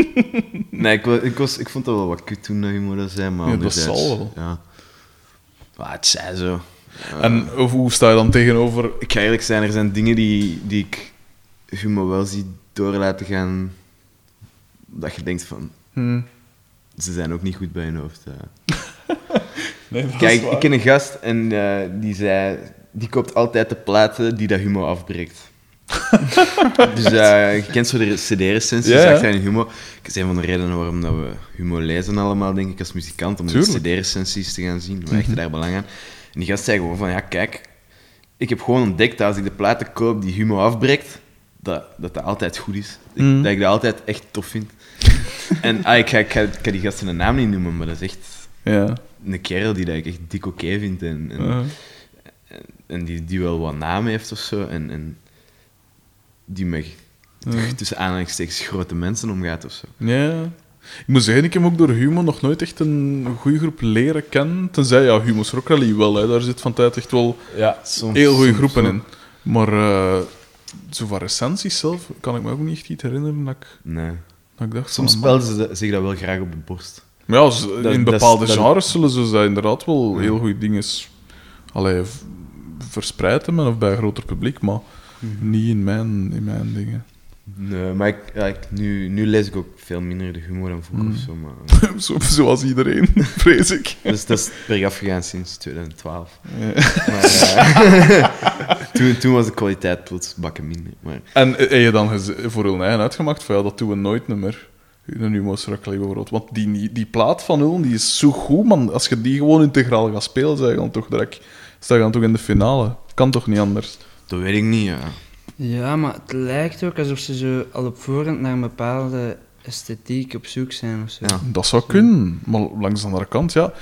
Nee, ik, ik, was, ik vond dat wel wat kut toen dat humo dat zei, maar Ja, dat zal wel. Ja. Maar het zei zo. En hoe- sta je dan tegenover... Ik ga eerlijk zijn, er zijn dingen die, die ik Humo wel zie door laten gaan. Dat je denkt van, Hm, ze zijn ook niet goed bij hun hoofd. nee, dat is Kijk, waar. ik ken een gast en eh, die zei, die koopt altijd de platen die dat Humo afbreekt. dus eh, je kent zo de CD-recensies Ja, ja. achter in Humo. Dat is een van de redenen waarom dat we Humo lezen allemaal, denk ik, als muzikant. Om Tuurlijk. de CD-recensies te gaan zien. We Mhm. hechten daar belang aan. En die gast zei gewoon van, ja, kijk, ik heb gewoon ontdekt dat als ik de platen koop die Humo afbreekt, dat dat, dat altijd goed is. Ik- Mhm. Dat ik dat altijd echt tof vind. en ah, ik, ga, ik, ga, ik ga die naam niet noemen, maar dat is echt Ja. een kerel die dat ik echt dik oké vind en, en, Uh, en die, die wel wat naam heeft of zo. En, en die met uh. tussen aanhalingstekens grote mensen omgaat of zo. Ja. Ik moet zeggen, ik heb ook door Humo nog nooit echt een goede groep leren kennen. Tenzij, ja, Humo's Rock Rally wel. Hè. Daar zit van tijd echt wel Ja, soms, heel goede groepen in. Maar eh, zo van recensies zelf kan ik me ook niet echt iets herinneren dat ik, Nee. dat ik dacht Soms spelden ze zich dat wel graag op de borst. Maar ja, ze- Dat- in bepaalde dat- genres zullen ze dat inderdaad wel Ja. heel goede dingen allee, v- verspreid hebben of bij een groter publiek, maar Mhm. niet in mijn, in mijn dingen. Nee, maar ik, ja, ik, nu, nu lees ik ook veel minder de humor dan vroeger Mm. of zo. Maar, Zo, zoals iedereen, vrees ik. dus dat is bergaf gegaan sinds 2012. Ja. Maar, eh, toen, toen was de kwaliteit plots bakken minder. Maar En eh, heb je dan voor eigen uitgemaakt van ja, dat doen we nooit meer. Een bijvoorbeeld. Want die, die plaat van hun die is zo goed, man. Als je die gewoon integraal gaat spelen, dan toch direct sta je dan toch in de finale. Kan toch niet anders? Dat weet ik niet, ja. Ja, maar het lijkt ook alsof ze zo al op voorhand naar een bepaalde esthetiek op zoek zijn of zo. ja. Dat zou kunnen, maar langs de andere kant, ja.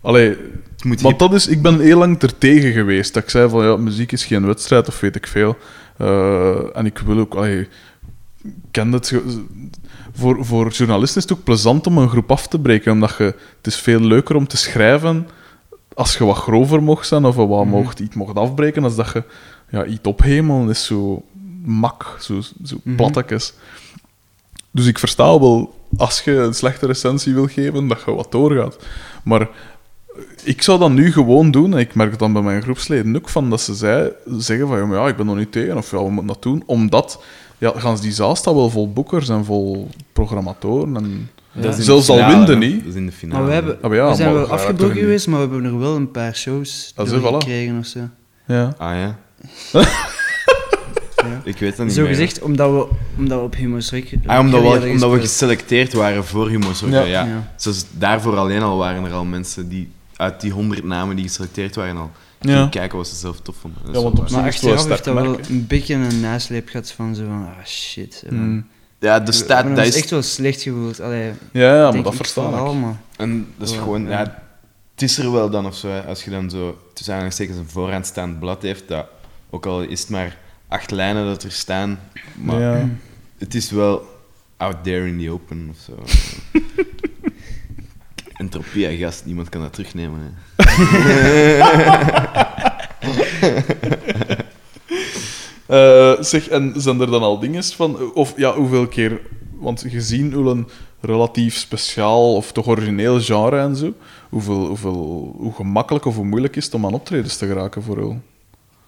Allee, Het moet want dat is, ik ben heel lang ertegen geweest. Dat ik zei van ja, muziek is geen wedstrijd of weet ik veel. Eh, en ik wil ook, allee, ik ken het. Voor, voor journalisten is het ook plezant om een groep af te breken, omdat je, het is veel leuker om te schrijven als je wat grover mocht zijn of wat Mhm. mocht, iets mocht afbreken, als dat je ja, iets ophemelen is zo mak, zo, zo plattekes. Dus ik versta wel, als je een slechte recensie wil geven, dat je wat doorgaat. Maar ik zou dat nu gewoon doen, en ik merk het dan bij mijn groepsleden ook, van dat ze zei, zeggen van, ja, ik ben nog niet tegen, of ja, we moeten dat doen, omdat, ja, gans die zaal staat wel vol boekers en vol programmatoren, en Ja. Zelfs al winden niet. Dat is in de finale. Maar we, hebben, Ah, maar ja, we zijn maar wel afgebroken geweest, maar we hebben er wel een paar shows Ah, zo, voilà. gekregen of zo. ja. Ah ja? Ja. Ik weet dat niet Zo meer. gezegd, omdat we, omdat we op Humo's Rek... Ah, omdat, we, omdat we geselecteerd waren voor Humors. Ja. Ja. Ja. Zoals daarvoor alleen al waren er al mensen die uit die honderd namen die geselecteerd waren al Ja. kijken wat ze zelf tof vonden. Ja, want op. Maar achteraf heeft dat wel een beetje een nasleep gehad van zo van, ah shit. Mm. ja, de staat, dat is, echt wel slecht gevoeld. Allee, Ja, ja, maar dat ik verstaan ik. maar... en dat is Ja, gewoon, ja. het is er wel dan of zo. hè. Als je dan zo tussen aanhalingstekens een vooraanstaand blad heeft, dat ook al is het maar acht lijnen dat er staan, maar Ja. het is wel out there in the open of zo. Entropie, hè, gast, niemand kan dat terugnemen. Hè. Eh, zeg, en zijn er dan al dingen van... Of ja, hoeveel keer... Want gezien hoe een relatief speciaal of toch origineel genre en zo, hoeveel, hoeveel, hoe gemakkelijk of hoe moeilijk is het om aan optredens te geraken voor u?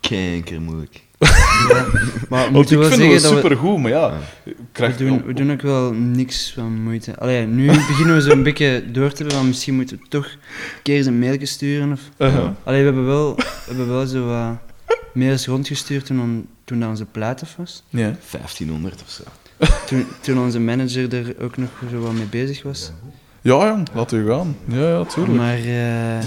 Kanker moeilijk. Maar we Want moeten ik wel vind zeggen het dat we... supergoed, maar ja... Ja. We doen, we doen ook wel niks van moeite. Allee, nu beginnen we zo'n beetje door te hebben, van misschien moeten we toch een keer eens een mailje sturen. Of... Uh-huh. Allee, we hebben wel, we hebben wel zo wat mails rondgestuurd toen, on- toen dat onze plaat af was. Ja. 1500 of zo. Toen, toen onze manager er ook nog zo wat mee bezig was. Ja, ja, laat u gaan. Ja, ja, tuurlijk. Maar eh,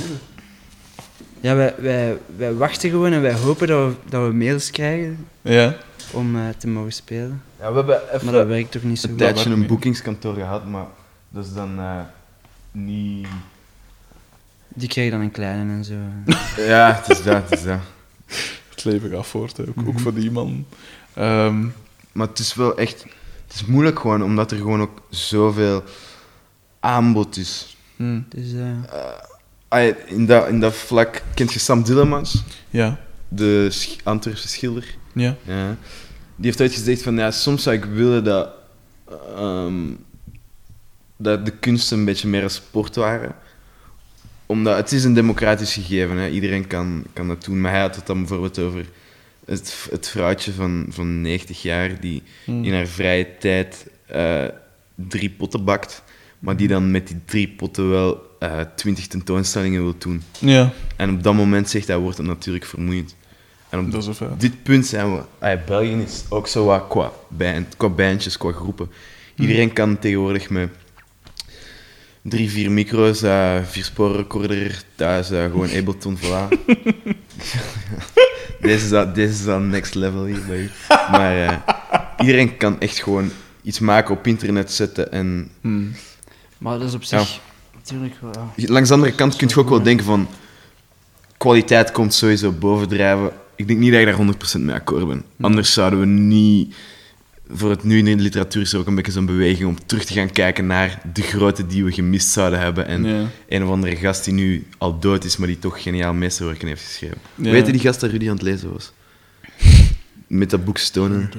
ja, wij, wij, wij wachten gewoon en wij hopen dat we, dat we mails krijgen Ja. om eh, te mogen spelen. Ja, we hebben Maar dat werkt toch niet zo een goed. tijdje een boekingskantoor gehad, maar dat is dan eh, niet... Die krijgen dan een kleine en zo. Ja, het is dat, het is dat. Het leven gaat voort, hè. Ook, ook Mhm. voor die man. Ehm, Maar het is wel echt... Het is moeilijk gewoon, omdat er gewoon ook zoveel aanbod is. hm. Dus eh, Ah, in, dat, in dat vlak... Kent je Sam Dillemans? Ja. De sch- Antwerpse schilder? Ja. Ja. Die heeft ooit gezegd van, ja, soms zou ik willen dat, ehm, dat de kunsten een beetje meer een sport waren. omdat het is een democratisch gegeven, hè. iedereen kan, kan dat doen. Maar hij had het dan bijvoorbeeld over het, het vrouwtje van, van 90 jaar die Hmm. in haar vrije tijd eh, drie potten bakt, maar die dan met die drie potten wel eh, twintig tentoonstellingen wil doen. Ja, En op dat moment zegt hij, wordt het natuurlijk vermoeiend. En op dat is dit punt zijn we... ah, België is ook zo wat qua, band, qua bandjes, qua groepen. Iedereen kan tegenwoordig met drie, vier micro's, eh vier sporen recorder thuis, eh, gewoon Ableton, voilà. deze, is dat, deze is dan next level hier bij u. Maar iedereen kan echt gewoon iets maken op internet zetten en... Hmm. Maar dat is op zich natuurlijk wel... ja. Langs de andere kant kun je ook wel denken van... Kwaliteit komt sowieso bovendrijven. Ik denk niet dat ik daar 100% mee akkoord ben. Anders zouden we niet... Voor het nu in de literatuur is er ook een beetje zo'n beweging om terug te gaan kijken naar de grote die we gemist zouden hebben. En Ja. een of andere gast die nu al dood is, maar die toch geniaal meesterwerken heeft geschreven. Ja. Weet je die gast dat Rudy aan het lezen was? Met dat boek Stoner.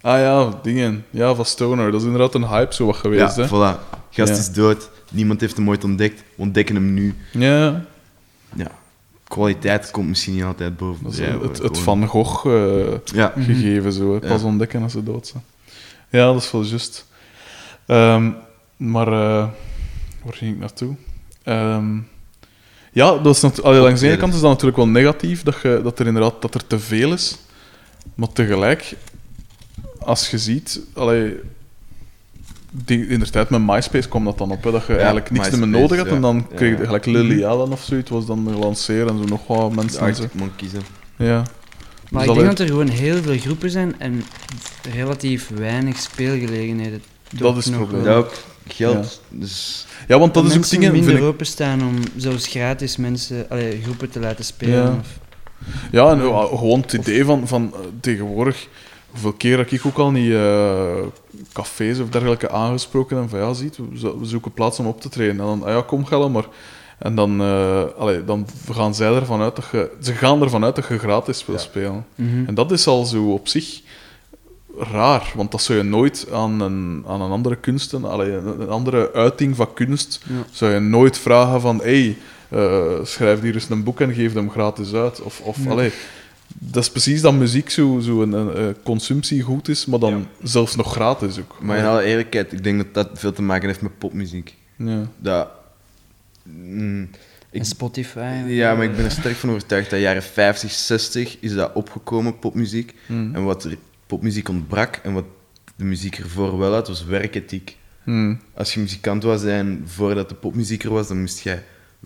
Ah ja, dingen. Ja, van Stoner. Dat is inderdaad een hype zo wat geweest, Ja, hè. voilà. Gast Ja. is dood. Niemand heeft hem ooit ontdekt. We ontdekken hem nu. Ja, Ja. Kwaliteit komt misschien niet altijd boven. dat is drijven, het. Van Gogh eh, Ja. gegeven, zo. hè. Pas Ja. ontdekken als ze dood zijn. Ja, dat is wel juist. Ehm, maar eh, waar ging ik naartoe? Ehm, ja, dat is allee, langs de ene kant is dat natuurlijk wel negatief, dat, je, dat er inderdaad dat er te veel is. Maar tegelijk, als je ziet... Allee, die, in de tijd met MySpace kwam dat dan op, hè, dat je eigenlijk niks meer nodig had. ja. En dan Ja. kreeg je gelijk Lily Allen of zoiets, was dan gelanceerd en zo nog wat mensen. en zo. Arctic Monkeys. hè. Ja. Maar Dus ik denk dat er gewoon heel veel groepen zijn en relatief weinig speelgelegenheden. Dat is het probleem. wel. Ja, ook geld. Dus Ja, want dat is ook mensen dingen... minder vind ik- openstaan om zelfs gratis mensen, allee, groepen te laten spelen. Ja. Of, Ja, en uh, gewoon het idee van, van uh, tegenwoordig, hoeveel keer heb ik ook al niet eh, cafés of dergelijke aangesproken en van ja, ziet, we, zo- we zoeken plaats om op te treden. En dan, ah ja, kom Gelle maar. En dan, allee, dan gaan zij ervan uit dat je, ze gaan ervan uit dat je gratis wil Ja. spelen. Mhm. En dat is al zo op zich raar, want dat zou je nooit aan een, aan een andere kunsten, allee, een, andere uiting van kunst, Ja. zou je nooit vragen van, hé, hey, eh, schrijf hier eens een boek en geef hem gratis uit. Of, of allee, dat is precies dat muziek zo, zo een, een, eh, consumptiegoed is, maar dan zelfs nog gratis ook. Maar in alle eerlijkheid, ik denk dat dat veel te maken heeft met popmuziek. Ja. Dat... Mm, ik, En Spotify. ja, maar ik ben er sterk van overtuigd dat jaren 50, 60 is dat opgekomen, popmuziek. Hmm. En wat er popmuziek ontbrak en wat de muziek ervoor wel had, was werkethiek. Hmm. Als je muzikant was en voordat de popmuziek er was, dan moest jij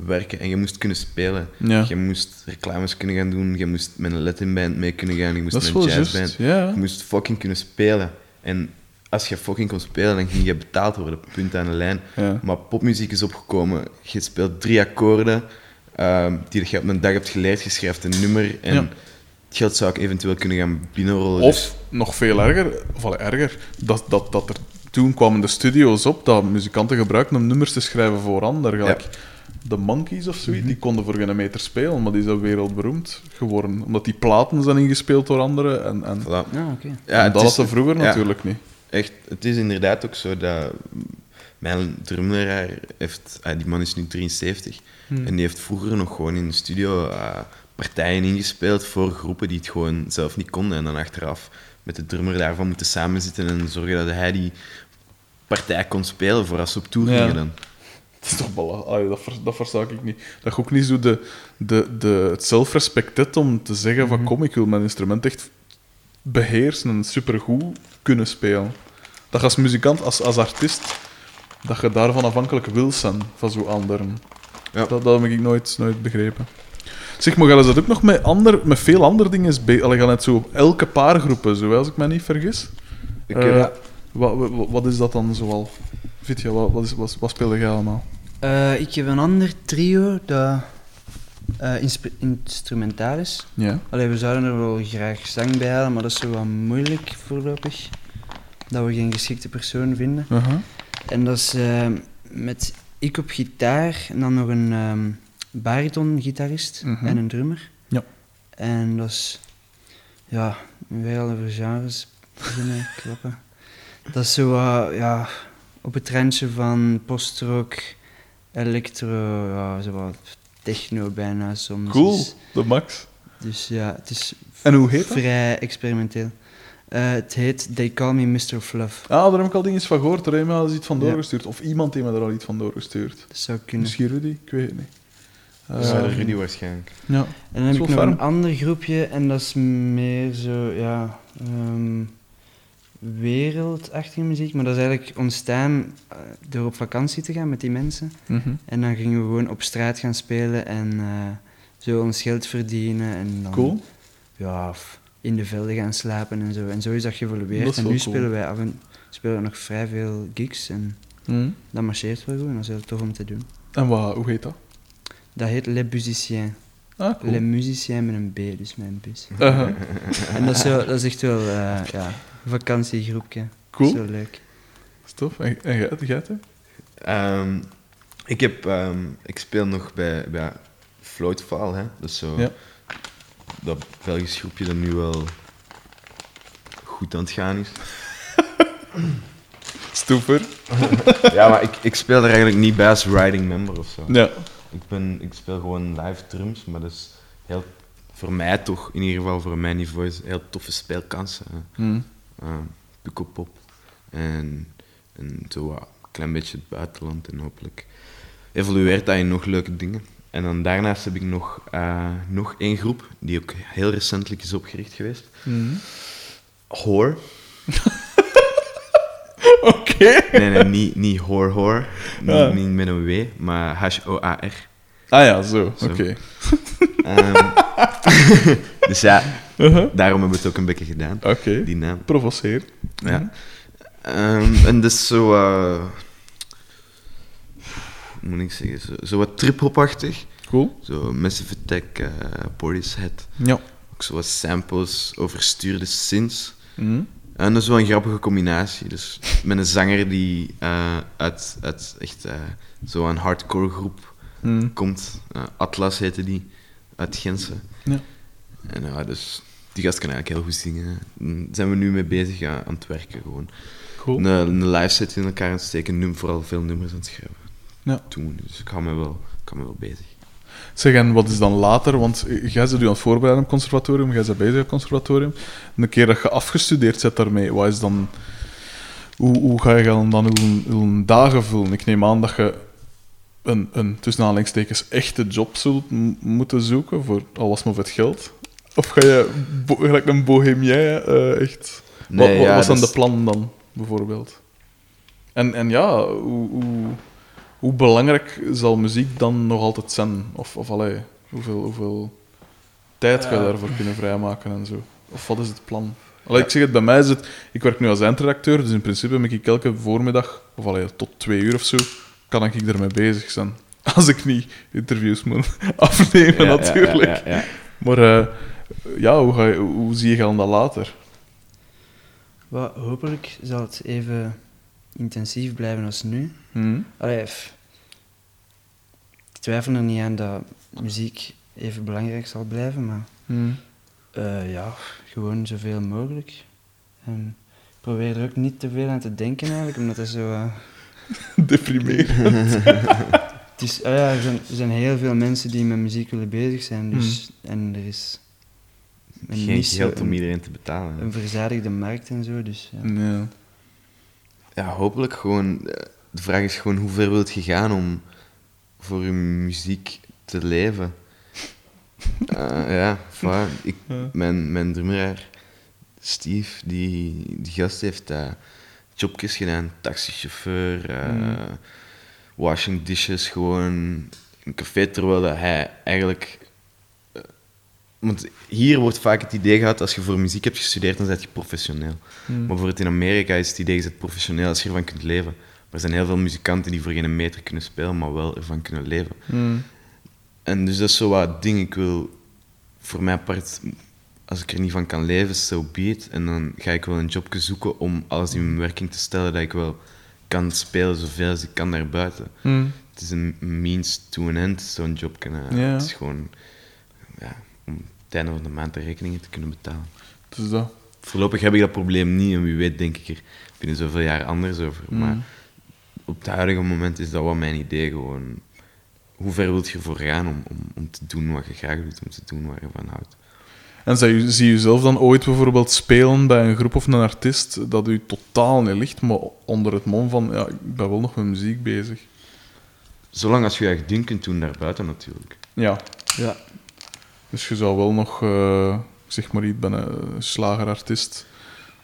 werken en je moest kunnen spelen. Ja. Je moest reclames kunnen gaan doen, je moest met een Latin band mee kunnen gaan, je moest met een jazzband. Ja. Je moest fucking kunnen spelen. En als je fucking kon spelen, dan ging je betaald worden, punt aan de lijn. Ja. Maar popmuziek is opgekomen. Je speelt drie akkoorden ehm, die je op een dag hebt geleerd. Je schrijft een nummer en Ja. het geld zou ik eventueel kunnen gaan binnenrollen. Dus Of nog veel erger, of erger, dat, dat, dat er toen kwamen de studio's op dat muzikanten gebruikten om nummers te schrijven voor anderen. Gelijk de Monkeys of zoiets, die konden voor geen meter spelen, maar die zijn wereldberoemd geworden. Omdat die platen zijn ingespeeld door anderen. En, en, voilà. Ja, oké. Ja, en dat had ze vroeger ja. natuurlijk niet. echt, het is inderdaad ook zo dat mijn drumleraar heeft, ah, die man is nu 73 Hmm. en die heeft vroeger nog gewoon in de studio eh, partijen ingespeeld voor groepen die het gewoon zelf niet konden en dan achteraf met de drummer daarvan moeten samenzitten en zorgen dat hij die partij kon spelen voor als ze op tour Ja. gingen dan. Dat is toch belachelijk. Dat, ver, dat versta ik niet. Dat je ook niet zo de, de, de, het zelfrespect hebt om te zeggen van kom, ik wil mijn instrument echt beheersen en supergoed kunnen spelen. Dat je als muzikant, als, als artiest, dat je daarvan afhankelijk wil zijn van zo anderen. Ja. Dat, dat heb ik nooit, nooit begrepen. Zeg, maar gaan ze dat ook nog met, ander, met veel andere dingen... is be- Allee, gaan het zo elke paar groepen, zo, als ik me niet vergis? Ik Eh, heb- wat, wat, wat is dat dan zoal? Vitja, wat, wat, is, wat, wat speelde jij allemaal? Eh, ik heb een ander trio dat eh, inspe- instrumentaal is. Ja. Allee, we zouden er wel graag zang bij halen, maar dat is zo wat moeilijk voorlopig. Dat we geen geschikte persoon vinden. Uh-huh. En dat is ehm, met ik op gitaar en dan nog een ehm bariton-gitarist Mhm. en een drummer. Ja. En dat is, ja, wij al over genres beginnen klappen. Dat is zo, ja, op het randje van post-rock, electro, ja, zo wat techno bijna soms. Cool, Dus, de max. dus ja, het is En hoe heet dat? vrij experimenteel. Eh, het heet They Call Me Mr. Fluff. Ah, daar heb ik al dingen van gehoord. Er heeft mij al eens iets van Ja. doorgestuurd. Of iemand heeft me er al iets van doorgestuurd. Dat zou kunnen. Misschien Rudy, ik weet het niet. Dat is wel Eh, Rudy waarschijnlijk. Ja. En dan heb ik nog een ander groepje en dat is meer zo, ja, ehm, wereldachtige muziek. Maar dat is eigenlijk ontstaan eh, door op vakantie te gaan met die mensen. Mhm. En dan gingen we gewoon op straat gaan spelen en eh, zo ons geld verdienen. En dan, Cool. Ja, in de velden gaan slapen en zo. En zo is dat geëvolueerd. Dat is en nu cool. spelen wij af en spelen we nog vrij veel gigs en Mhm. dat marcheert wel goed en dat is heel tof om te doen. En wat, hoe heet dat? Dat heet Les Musiciens. Ah, cool. Les Musiciens met een B, dus mijn bus. Uh-huh. En dat is, zo, dat is echt wel eh, ja, vakantiegroepje. Cool. Zo leuk. Stof. En, en jij, jij? Ehm, ik, heb, ehm, ik speel nog bij, bij Floatfall, hè. Dat is zo... Ja. Dat Belgisch groepje dat nu wel goed aan het gaan is. Stoeper. ja, maar ik, ik speel er eigenlijk niet bij als riding member of zo. Ja. Ik, ben, ik speel gewoon live drums, maar dat is heel, voor mij toch, in ieder geval voor mijn niveau, is heel toffe speelkansen. hè. Uh, Pukkelpop en, en zo een klein beetje het buitenland en hopelijk evolueert dat in nog leuke dingen. En dan daarnaast heb ik nog, eh, nog één groep, die ook heel recentelijk is opgericht geweest. Mhm. Hoor. Oké. Nee, nee, niet, niet hoor hoor. Niet, niet met een W, maar H-O-A-R. Ah ja, zo. Zo. Oké. Ehm, dus ja, Uh-huh. daarom hebben we het ook een beetje gedaan, Oké. die naam. Provoceer. Ja. Ehm, en dus zo... eh, moet ik zeggen? Zo, zo wat trip-hopachtig. Cool. Zo Massive Attack, eh Portishead. Ja. Ook zo wat samples, overstuurde synths. Mhm. En dat is wel een grappige combinatie. Dus met een zanger die eh, uit, uit echt eh, zo'n hardcore groep Mhm. komt. Atlas heette die, uit Gentse. Ja. En ja, dus die gast kan eigenlijk heel goed zingen. Daar zijn we nu mee bezig ja, aan het werken gewoon. Cool. Een, een live set in elkaar aan het steken, nu vooral veel nummers aan het schrijven. Ja. Toen, dus ik hou me wel, ik hou me wel bezig. Zeg, en wat is dan later? Want eh, jij zit nu aan het voorbereiden op het conservatorium, jij bent bezig op het conservatorium. En een keer dat je afgestudeerd bent daarmee, wat is dan... Hoe, hoe ga je dan, dan uw dagen vullen? Ik neem aan dat je een, een tussen aanhalingstekens, echte job zult moeten zoeken, voor al was maar voor het geld. Of ga je bo- gelijk een bohemien eh, echt... wat wat ja, was dan de plan dan, bijvoorbeeld? En, en ja, hoe, hoe, hoe belangrijk zal muziek dan nog altijd zijn? Of, of allee, hoeveel, hoeveel tijd ga je Ja. daarvoor kunnen vrijmaken en zo? Of wat is het plan? Allee, ik zeg het, bij mij is het... Ik werk nu als eindredacteur, dus in principe ben ik elke voormiddag, of allee, tot twee uur of zo, kan ik ermee bezig zijn. Als ik niet interviews moet afnemen, Ja, natuurlijk. ja, ja, ja. Maar eh, ja, hoe, ga je, hoe zie je dan dat later? Wat, hopelijk zal het even intensief blijven als nu. Hm? Allee, ik twijfel er niet aan dat muziek even belangrijk zal blijven, maar Hm. eh, ja, gewoon zoveel mogelijk. En ik probeer er ook niet te veel aan te denken eigenlijk, omdat het zo... eh, Deprimerend. het is, ah ja, er, zijn, er zijn heel veel mensen die met muziek willen bezig zijn, dus, en er is een, Geen geld om een, iedereen te betalen. hè. een verzadigde markt en zo, dus ja. Ja. Ja, hopelijk gewoon. eh, De vraag is gewoon hoe ver wilt je gaan om voor je muziek te leven? Eh, ja, voilà. Ik, Ja. mijn, mijn drummer, Steve, die, die gast heeft uh, jobjes gedaan. Taxichauffeur, Mm. washing dishes, gewoon een café. Terwijl hij eigenlijk... eh, want hier wordt vaak het idee gehad, als je voor muziek hebt gestudeerd, dan ben je professioneel. Hm. Maar bijvoorbeeld in Amerika is het idee, je bent professioneel als je ervan kunt leven. Maar er zijn heel veel muzikanten die voor geen meter kunnen spelen, maar wel ervan kunnen leven. Hm. En dus dat is zo wat ding. Ik wil voor mijn part, als ik er niet van kan leven, so be it. En dan ga ik wel een jobje zoeken om alles in werking te stellen dat ik wel kan spelen zoveel als ik kan daarbuiten. Hm. Het is een means to an end, zo'n job. Ja. Het is gewoon ja, om het einde van de maand de rekeningen te kunnen betalen. Dus dat. Voorlopig heb ik dat probleem niet en wie weet denk ik er binnen zoveel jaar anders over. Mm. Maar op het huidige moment is dat wel mijn idee gewoon hoe ver wilt je ervoor gaan om, om, om te doen wat je graag doet, om te doen waar je van houdt. En zie je, zie je zelf dan ooit bijvoorbeeld spelen bij een groep of een artiest dat u totaal niet ligt, maar onder het mom van, ja, ik ben wel nog met muziek bezig. Zolang als je je eigen ding kunt doen daarbuiten natuurlijk. Ja, Ja. dus je zou wel nog, eh, zeg maar iets, ben een slagerartiest,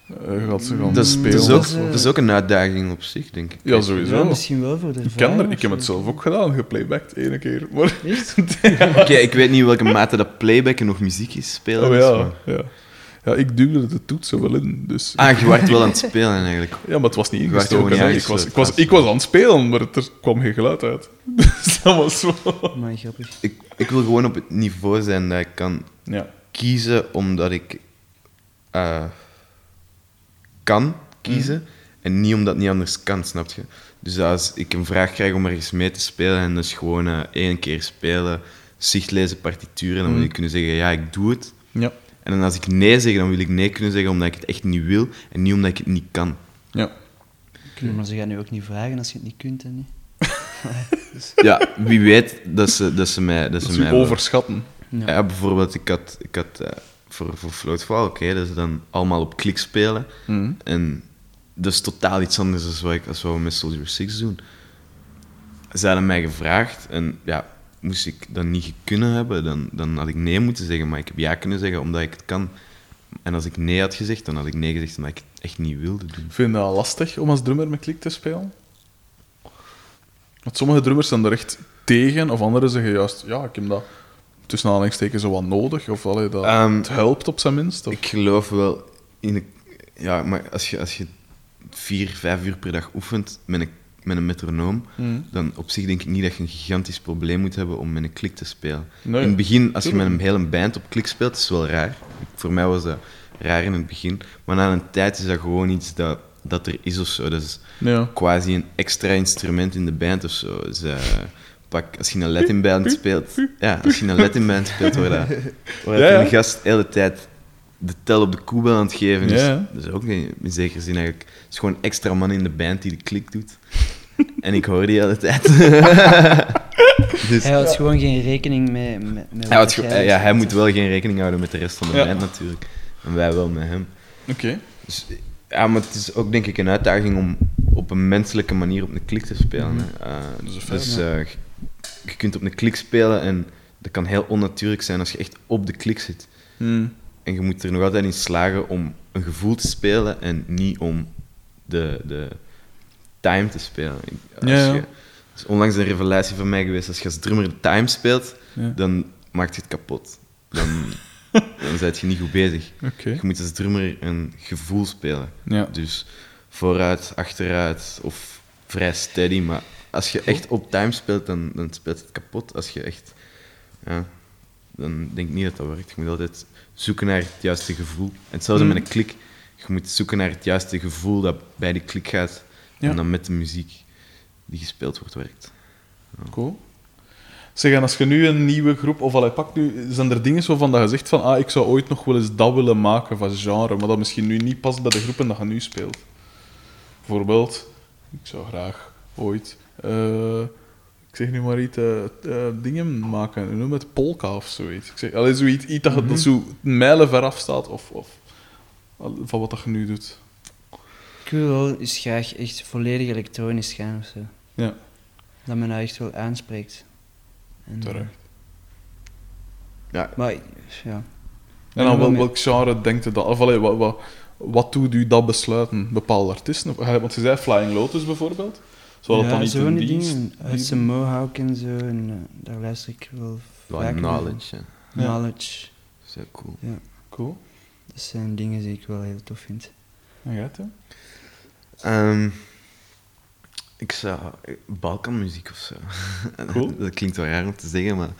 eh gaat ze gaan Dat is, spelen. dat, is ook, Dat is, eh, dat is ook een uitdaging op zich, denk ik. Ja, sowieso. Ja, misschien wel voor de Ik ken er, ik heb of het zelf ook gedaan, geplaybacked ene keer. Maar? Oké, ik weet niet welke mate dat playbacken nog muziek is spelen. oh ja, maar- ja. Ja, ik duwde de toets zo wel in, dus... Ah, je werd wel aan het spelen eigenlijk. Ja, maar het was niet ingestoken. niet Ik was, ik, was, ik was aan het spelen, maar er kwam geen geluid uit. Dus dat was zo... Maar grappig. Ik, ik wil gewoon op het niveau zijn dat ik kan Ja. kiezen omdat ik eh, kan kiezen en niet omdat het niet anders kan, snap je? Dus als ik een vraag krijg om ergens mee te spelen en dus gewoon eh, één keer spelen, zicht lezen, partituren, dan wil ik kunnen zeggen ja, ik doe het. Ja. En dan als ik nee zeg, dan wil ik nee kunnen zeggen omdat ik het echt niet wil en niet omdat ik het niet kan. Ja. Maar ze gaan nu ook niet vragen als je het niet kunt en niet. Ja, wie weet dat ze, dat ze mij... Dat Dat ze mij overschatten. Ja. Ja, bijvoorbeeld, ik had, ik had eh, voor, voor oké, dat ze dan allemaal op klik spelen. Mhm. En dat is totaal iets anders dan wat, ik, als wat we met Soldier 6 doen. Ze hadden mij gevraagd en ja, moest ik dat niet kunnen hebben, dan, dan had ik nee moeten zeggen. Maar ik heb ja kunnen zeggen omdat ik het kan. En als ik nee had gezegd, dan had ik nee gezegd omdat ik het echt niet wilde doen. Vind je dat lastig om als drummer met klik te spelen? Want sommige drummers zijn er echt tegen, of anderen zeggen juist, ja, ik heb dat tussen aanhalingstekens zo wat nodig, of allee, dat Ehm, het helpt op zijn minst. Of... Ik geloof wel in... een- Ja, maar als je, als je vier, vijf uur per dag oefent met een, met een metronoom, Mhm. dan op zich denk ik niet dat je een gigantisch probleem moet hebben om met een klik te spelen. Nee, in het begin, als je met een hele band op klik speelt, is het wel raar. Voor mij was dat raar in het begin. Maar na een tijd is dat gewoon iets dat, dat er is of zo. Dat is Ja. quasi een extra instrument in de band of zo. Dus, eh, pak, als je een Latin band speelt, ja, als je een Latin band speelt, waar, dat, waar Ja, dat ja. een gast de hele tijd de tel op de koebel aan het geven is. Ja. Dat is ook in, in zekere zin eigenlijk. Het is gewoon een extra man in de band die de klik doet. en ik hoor die de hele tijd. dus, Hij houdt gewoon geen rekening mee met, met hij, wat houdt ge- jij ja, hij moet wel geen rekening houden met de rest van de Ja. band natuurlijk. En wij wel met hem. Oké. Dus, ja, maar het is ook denk ik een uitdaging om op een menselijke manier op een klik te spelen. hè. Eh, Dat is een feit, dus ja. eh, je- je kunt op een klik spelen en dat kan heel onnatuurlijk zijn als je echt op de klik zit. Mhm. En je moet er nog altijd in slagen om een gevoel te spelen en niet om de, de time te spelen. Als Ja, ja. Je, dat is onlangs een revelatie van mij geweest. Als je als drummer de time speelt, Ja. dan maakt je het kapot. Dan, dan ben je niet goed bezig. Je moet als drummer een gevoel spelen. Ja. Dus vooruit, achteruit of vrij steady. Maar als je echt op time speelt, dan, dan speelt het kapot. Als je echt... Ja, dan denk ik niet dat dat werkt. Je moet altijd zoeken naar het juiste gevoel. En hetzelfde Mm. met een klik. Je moet zoeken naar het juiste gevoel dat bij die klik gaat. Ja. En dan met de muziek die gespeeld wordt, werkt. Cool. Zeg, en als je nu een nieuwe groep, of allee, pak nu, zijn er dingen waarvan dat je zegt van, ah, ik zou ooit nog wel eens dat willen maken van genre, maar dat misschien nu niet past bij de groepen dat je nu speelt. Bijvoorbeeld, ik zou graag ooit, eh, ik zeg nu maar iets, eh, eh, dingen maken, hoe noem het, polka of zoiets. Ik zeg, allee, zoiets, iets dat, dat zo mijlen ver af staat, of, of van wat dat je nu doet. Ik wil wel eens graag echt volledig elektronisch gaan of zo. Ja, Dat me nou echt wel aanspreekt. En, terecht. Ja, Maar ja, En dan wel wel, welk genre denkt je dat? Of allee, wat, wat, wat doet u dat besluiten? Bepaalde artiesten? Want je zei Flying Lotus bijvoorbeeld. Zou dat ja, dan niet zo'n dingen. Uit zijn Mohawk en zo. En, eh, daar luister ik wel vaak naar. knowledge. hè. Ja. Knowledge. Dat is heel cool. Cool. Dat zijn dingen die ik wel heel tof vind. En jij? Ehm, ik zou... Balkanmuziek of zo. Cool. dat klinkt wel raar om te zeggen, maar...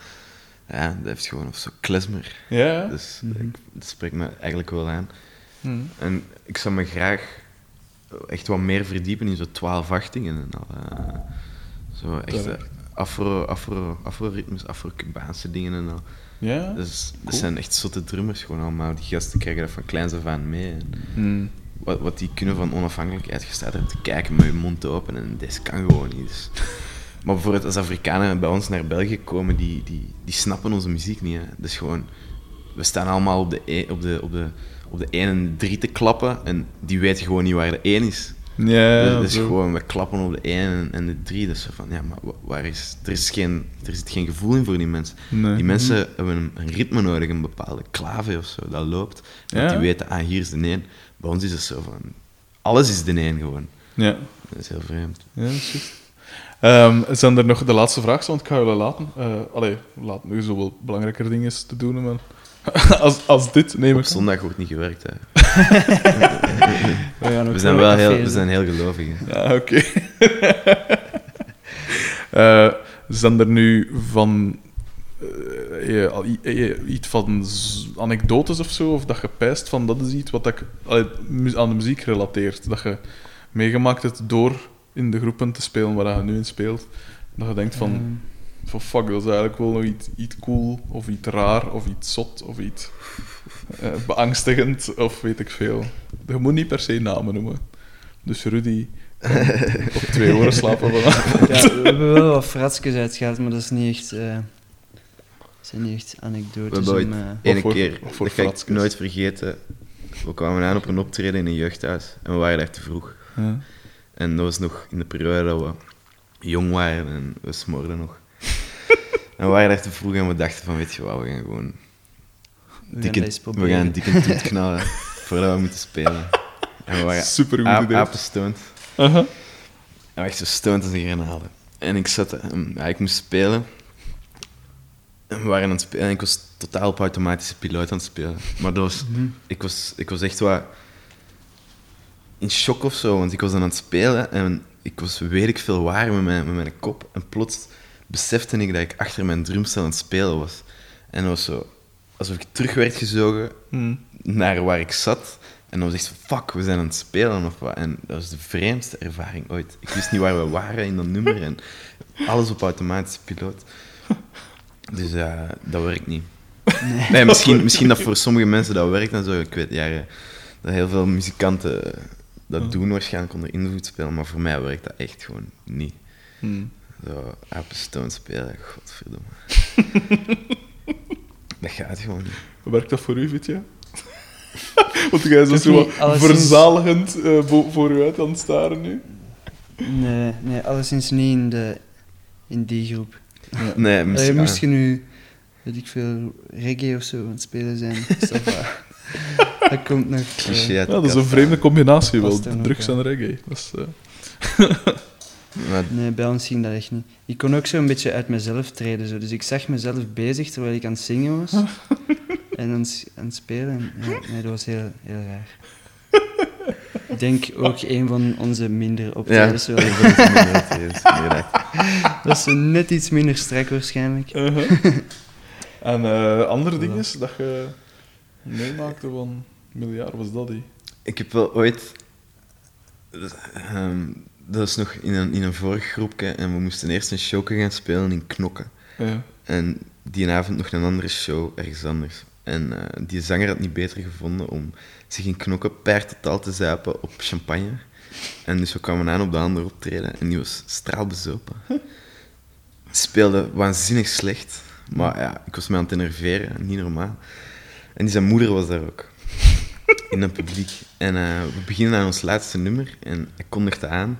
Ja, dat heeft gewoon of zo klezmer. Ja, ja. Dus Mhm. ik- dat spreekt me eigenlijk wel aan. Hm. En ik zou me graag echt wat meer verdiepen in zo 12 achtingen en al. eh, zo echt eh, afro, afro, afro-ritmes, afro-Cubaanse dingen en al. Ja? Dus, Dat Cool. zijn echt zotte drummers gewoon allemaal. Die gasten krijgen dat van kleins af aan mee. En Hm. wat, wat die kunnen van onafhankelijkheid, je staat er te kijken met je mond open en deze kan gewoon niet. Dus Maar bijvoorbeeld als Afrikanen bij ons naar België komen, die, die, die snappen onze muziek niet. Hè. Is gewoon... We staan allemaal op de, e- op, de, op, de, op de 1 en 3 te klappen en die weten gewoon niet waar de 1 is. Ja, Dus dat zo. gewoon, we klappen op de 1 en, de 3. Dus zo van, ja, maar wa- waar is... Er, is geen, er zit geen gevoel in voor die mensen. Nee. Die mensen hebben een, een ritme nodig, een bepaalde klave of zo, dat loopt. Dat Ja. die weten, ah, hier is de 1. Bij ons is het zo van... Alles is de 1 gewoon. Ja, Dat is heel vreemd. ja dat juist. Ehm, zijn er nog de laatste vraag, want ik ga jullie laten. Eh allee, laten nu zoveel belangrijker dingen te doen, maar als, als dit neem Op ik. zondag wordt niet gewerkt, hè. We, gaan ook We zijn wel heel, we zijn heel gelovig. hè. Ja, oké. Eh, zijn er nu van eh, iets van anekdotes of zo, of dat je pijst van dat is iets wat ik aan de muziek relateert, dat je meegemaakt hebt door in de groepen te spelen waar je nu in speelt, dat je denkt van, Ehm, van fuck, dat is eigenlijk wel nog iets, iets cool, of iets raar, of iets zot, of iets eh, beangstigend, of weet ik veel. Je moet niet per se namen noemen. Dus Rudy kan op twee oren slapen vanavond. ja, we hebben wel wat fratsjes uitgehaald, maar dat is niet echt... eh dat zijn niet echt We anekdotes hebben om... ooit eh, keer, voor dat ga ik fratsjes? nooit vergeten. We kwamen aan op een optreden in een jeugdhuis en we waren daar te vroeg. Ja. En dat was nog in de periode dat we jong waren en we smoorden nog. En we waren daar te vroeg en we dachten van, weet je wat, we gaan gewoon we gaan dikke, we gaan dikke toet knallen voordat we moeten spelen. En we waren Super goed idee. apenstoned. Aha. En we echt zo stoned als een grenade. En ik zat, ehm, ja, ik moest spelen. En we waren aan het spelen en ik was totaal op automatische piloot aan het spelen. Maar dat was, Mhm. ik, was, ik was echt wat in shock of zo, want ik was dan aan het spelen en ik was weet ik veel waar met mijn, met mijn kop. En plots besefte ik dat ik achter mijn drumstel aan het spelen was. En dat was zo, alsof ik terug werd gezogen Hm. naar waar ik zat. En dan was echt fuck, we zijn aan het spelen of wat. En dat was de vreemdste ervaring ooit. Ik wist niet waar we waren in dat nummer en alles op automatische piloot. Dus ja, dat werkt niet. Nee, misschien, misschien dat voor sommige mensen dat werkt en zo. Ik weet ja, ja, dat heel veel muzikanten dat doen waarschijnlijk onder invloed spelen, maar voor mij werkt dat echt gewoon niet. Hm. Zo, Apple spelen, godverdomme. dat gaat gewoon niet. Werkt dat voor u, Vitja? Want jij is zo niet verzaligend eh, vo- voor u uit aan het staren nu. Nee, nee, alleszins niet in, de, in die groep. Nee, Allee, misschien... moest je nu, weet ik veel, reggae of zo aan het spelen zijn, dat komt nog. eh, Ja, dat is een vreemde combinatie wel, drugs en reggae. Dat is, eh, Maar Nee, bij ons ging dat echt niet. Ik kon ook zo een beetje uit mezelf treden. Zo. Dus ik zag mezelf bezig terwijl ik aan het zingen was. en aan het, aan het spelen. En, ja, nee, dat was heel, heel raar. Ik denk ook een van onze minder ja, optredens. inderdaad. Dat is net iets minder strak waarschijnlijk. uh-huh. En eh, andere dingen dat je meemaakte van miljard, was dat die? Ik heb wel ooit... ehm, dat was nog in een, in een vorig groepje en we moesten eerst een show gaan spelen in Knokken. Ja. En die avond nog een andere show ergens anders. En eh, die zanger had niet beter gevonden om zich in Knokken per totaal te zuipen op champagne. En dus we kwamen aan op de andere optreden en die was straalbezopen. Speelde waanzinnig slecht. Maar ja, ik was me aan het enerveren, niet normaal. En die zijn moeder was daar ook. In het publiek. En eh, we beginnen aan ons laatste nummer en hij kondigde aan.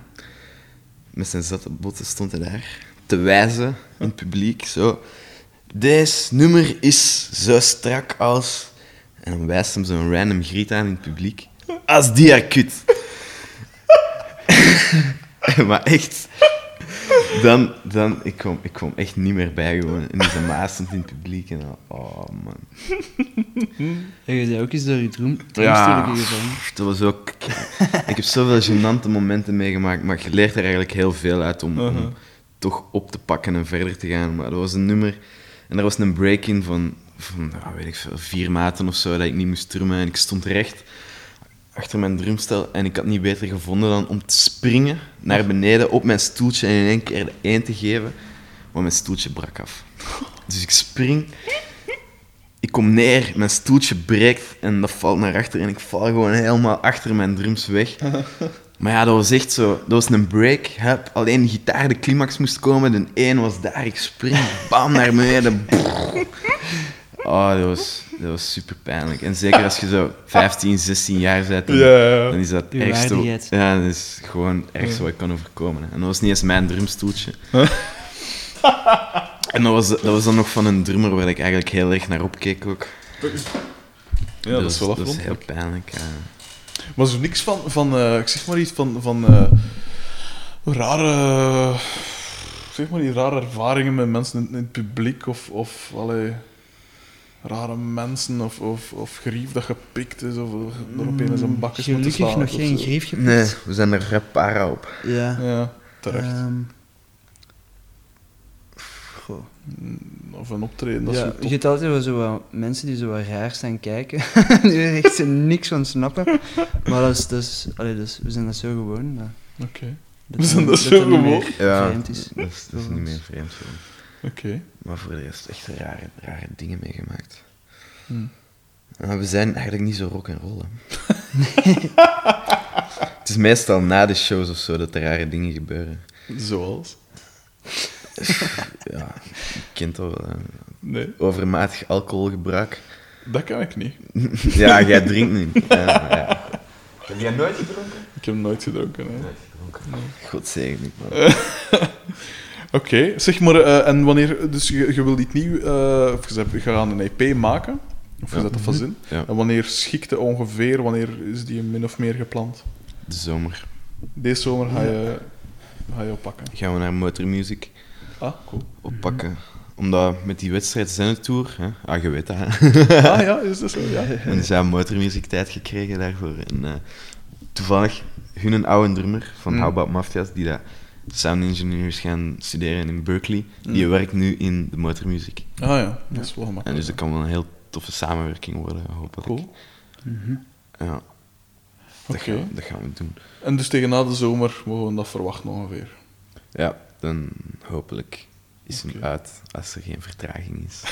Met zijn zatte botten stond hij daar te wijzen in het publiek. Zo. Deze nummer is zo strak als... En dan wijst hem zo'n random griet aan in het publiek. Als die akut. maar echt... Dan, dan ik, kwam, ik kwam echt niet meer bij gewoon. En die zijn maas stond in het publiek. En dan, oh man. En je bent ook eens door je droom, Ja, dat was ook... Ik heb zoveel gênante momenten meegemaakt, maar je leert er eigenlijk heel veel uit om, Uh-huh. om toch op te pakken en verder te gaan. Maar dat was een nummer... En er was een break-in van, van weet ik veel, vier maten of zo, dat ik niet moest drummen. En ik stond recht achter mijn drumstel en ik had niet beter gevonden dan om te springen naar beneden op mijn stoeltje en in één keer de één te geven. Maar mijn stoeltje brak af. Dus ik spring... ik kom neer, mijn stoeltje breekt en dat valt naar achter en ik val gewoon helemaal achter mijn drums weg. Maar ja, dat was echt zo. Dat was een break. Hup. Alleen de gitaar, de climax moest komen. De één was daar. Ik spring, bam, naar beneden. Oh, dat was, dat was super pijnlijk. En zeker als je zo 15, 16 jaar bent, dan, Ja, ja. dan is dat Uw ergste. waardigheid. Ja, dat is gewoon het ergste wat ik kan overkomen. hè. En dat was niet eens mijn drumstoeltje. En dat was, dat was dan nog van een drummer waar ik eigenlijk heel erg naar opkeek ook. Ja, dat is wel dat is heel afrond. pijnlijk. ja. Maar zo niks van, van eh, ik zeg maar iets van, van eh, rare, zeg maar die rare ervaringen met mensen in, in het publiek of, of allee, rare mensen of, of, of grief dat gepikt is of er opeens een bak is moeten Mm, Gelukkig slaan nog geen grief gepikt. Nee, we zijn er rap para op. Ja. Ja, terecht. Ehm, goh. Of een optreden, dat ja, zo je hebt altijd wel zo wat mensen die zo wat raar staan kijken. die er echt niks van snappen. Maar dat is, dat is, allee, dat is- we zijn dat zo gewoon. Dat, Oké, We zijn dat zo gewoon? Ja, dat is, dat is niet meer vreemd voor ons. Oké. Maar voor de rest echt rare, rare dingen meegemaakt. Hm. Maar we zijn eigenlijk niet zo rock en roll. het is meestal na de shows of zo dat er rare dingen gebeuren. Zoals? Ja, je kent dat wel. Nee, Overmatig alcoholgebruik. dat kan ik niet. ja, jij drinkt niet. Ja, ja. Heb jij nooit gedronken? Ik heb nooit gedronken. Hè. God zegen ik, man. Oké, zeg maar, eh, en wanneer, dus je, je wil dit nieuw, eh, of je je gaat een EP maken, of je Ja. zet dat van zin, Ja, en wanneer schikt het ongeveer, wanneer is die min of meer gepland? de zomer Deze zomer ga je, ga je oppakken. gaan we naar Motor Music Ah, cool. oppakken. Omdat met die wedstrijd Zenetour, hè, ah, je weet dat, hè. Ah ja, is dat zo? Ja. En ze hebben motormuziek tijd gekregen daarvoor. En eh, toevallig hun oude drummer van Mm. How About Mafia's, die dat sound engineers gaan studeren in Berkeley, die Mm. werkt nu in de motormuziek. Ah ja, dat is wel En gemakkelijk. dus dat kan wel een heel toffe samenwerking worden, hopelijk. Cool. Mhm. Ja, dat, Oké. gaan, we- dat gaan we doen. En dus tegen na de zomer mogen we dat verwachten ongeveer. Ja, dan hopelijk is hem Oké. uit als er geen vertraging is.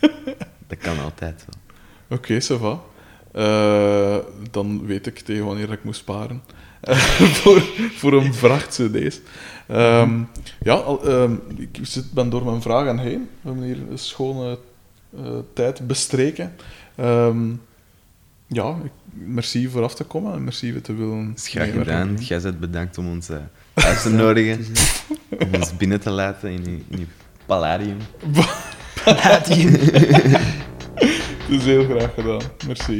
dat kan altijd wel. Oké, ça va. Eh, dan weet ik tegen wanneer ik moet sparen. Voor, voor een vracht cd's. Ehm, ja, al, ehm, ik zit, ben door mijn vragen heen. We hebben hier een schone eh, tijd bestreken. Ehm, ja, ik, merci voor af te komen en merci voor te willen Dat is graag gedaan. Jij bent bedankt om ons eh, uit te nodigen. om ons binnen te laten in je, in je palladium. Die- Het is heel graag gedaan. Merci.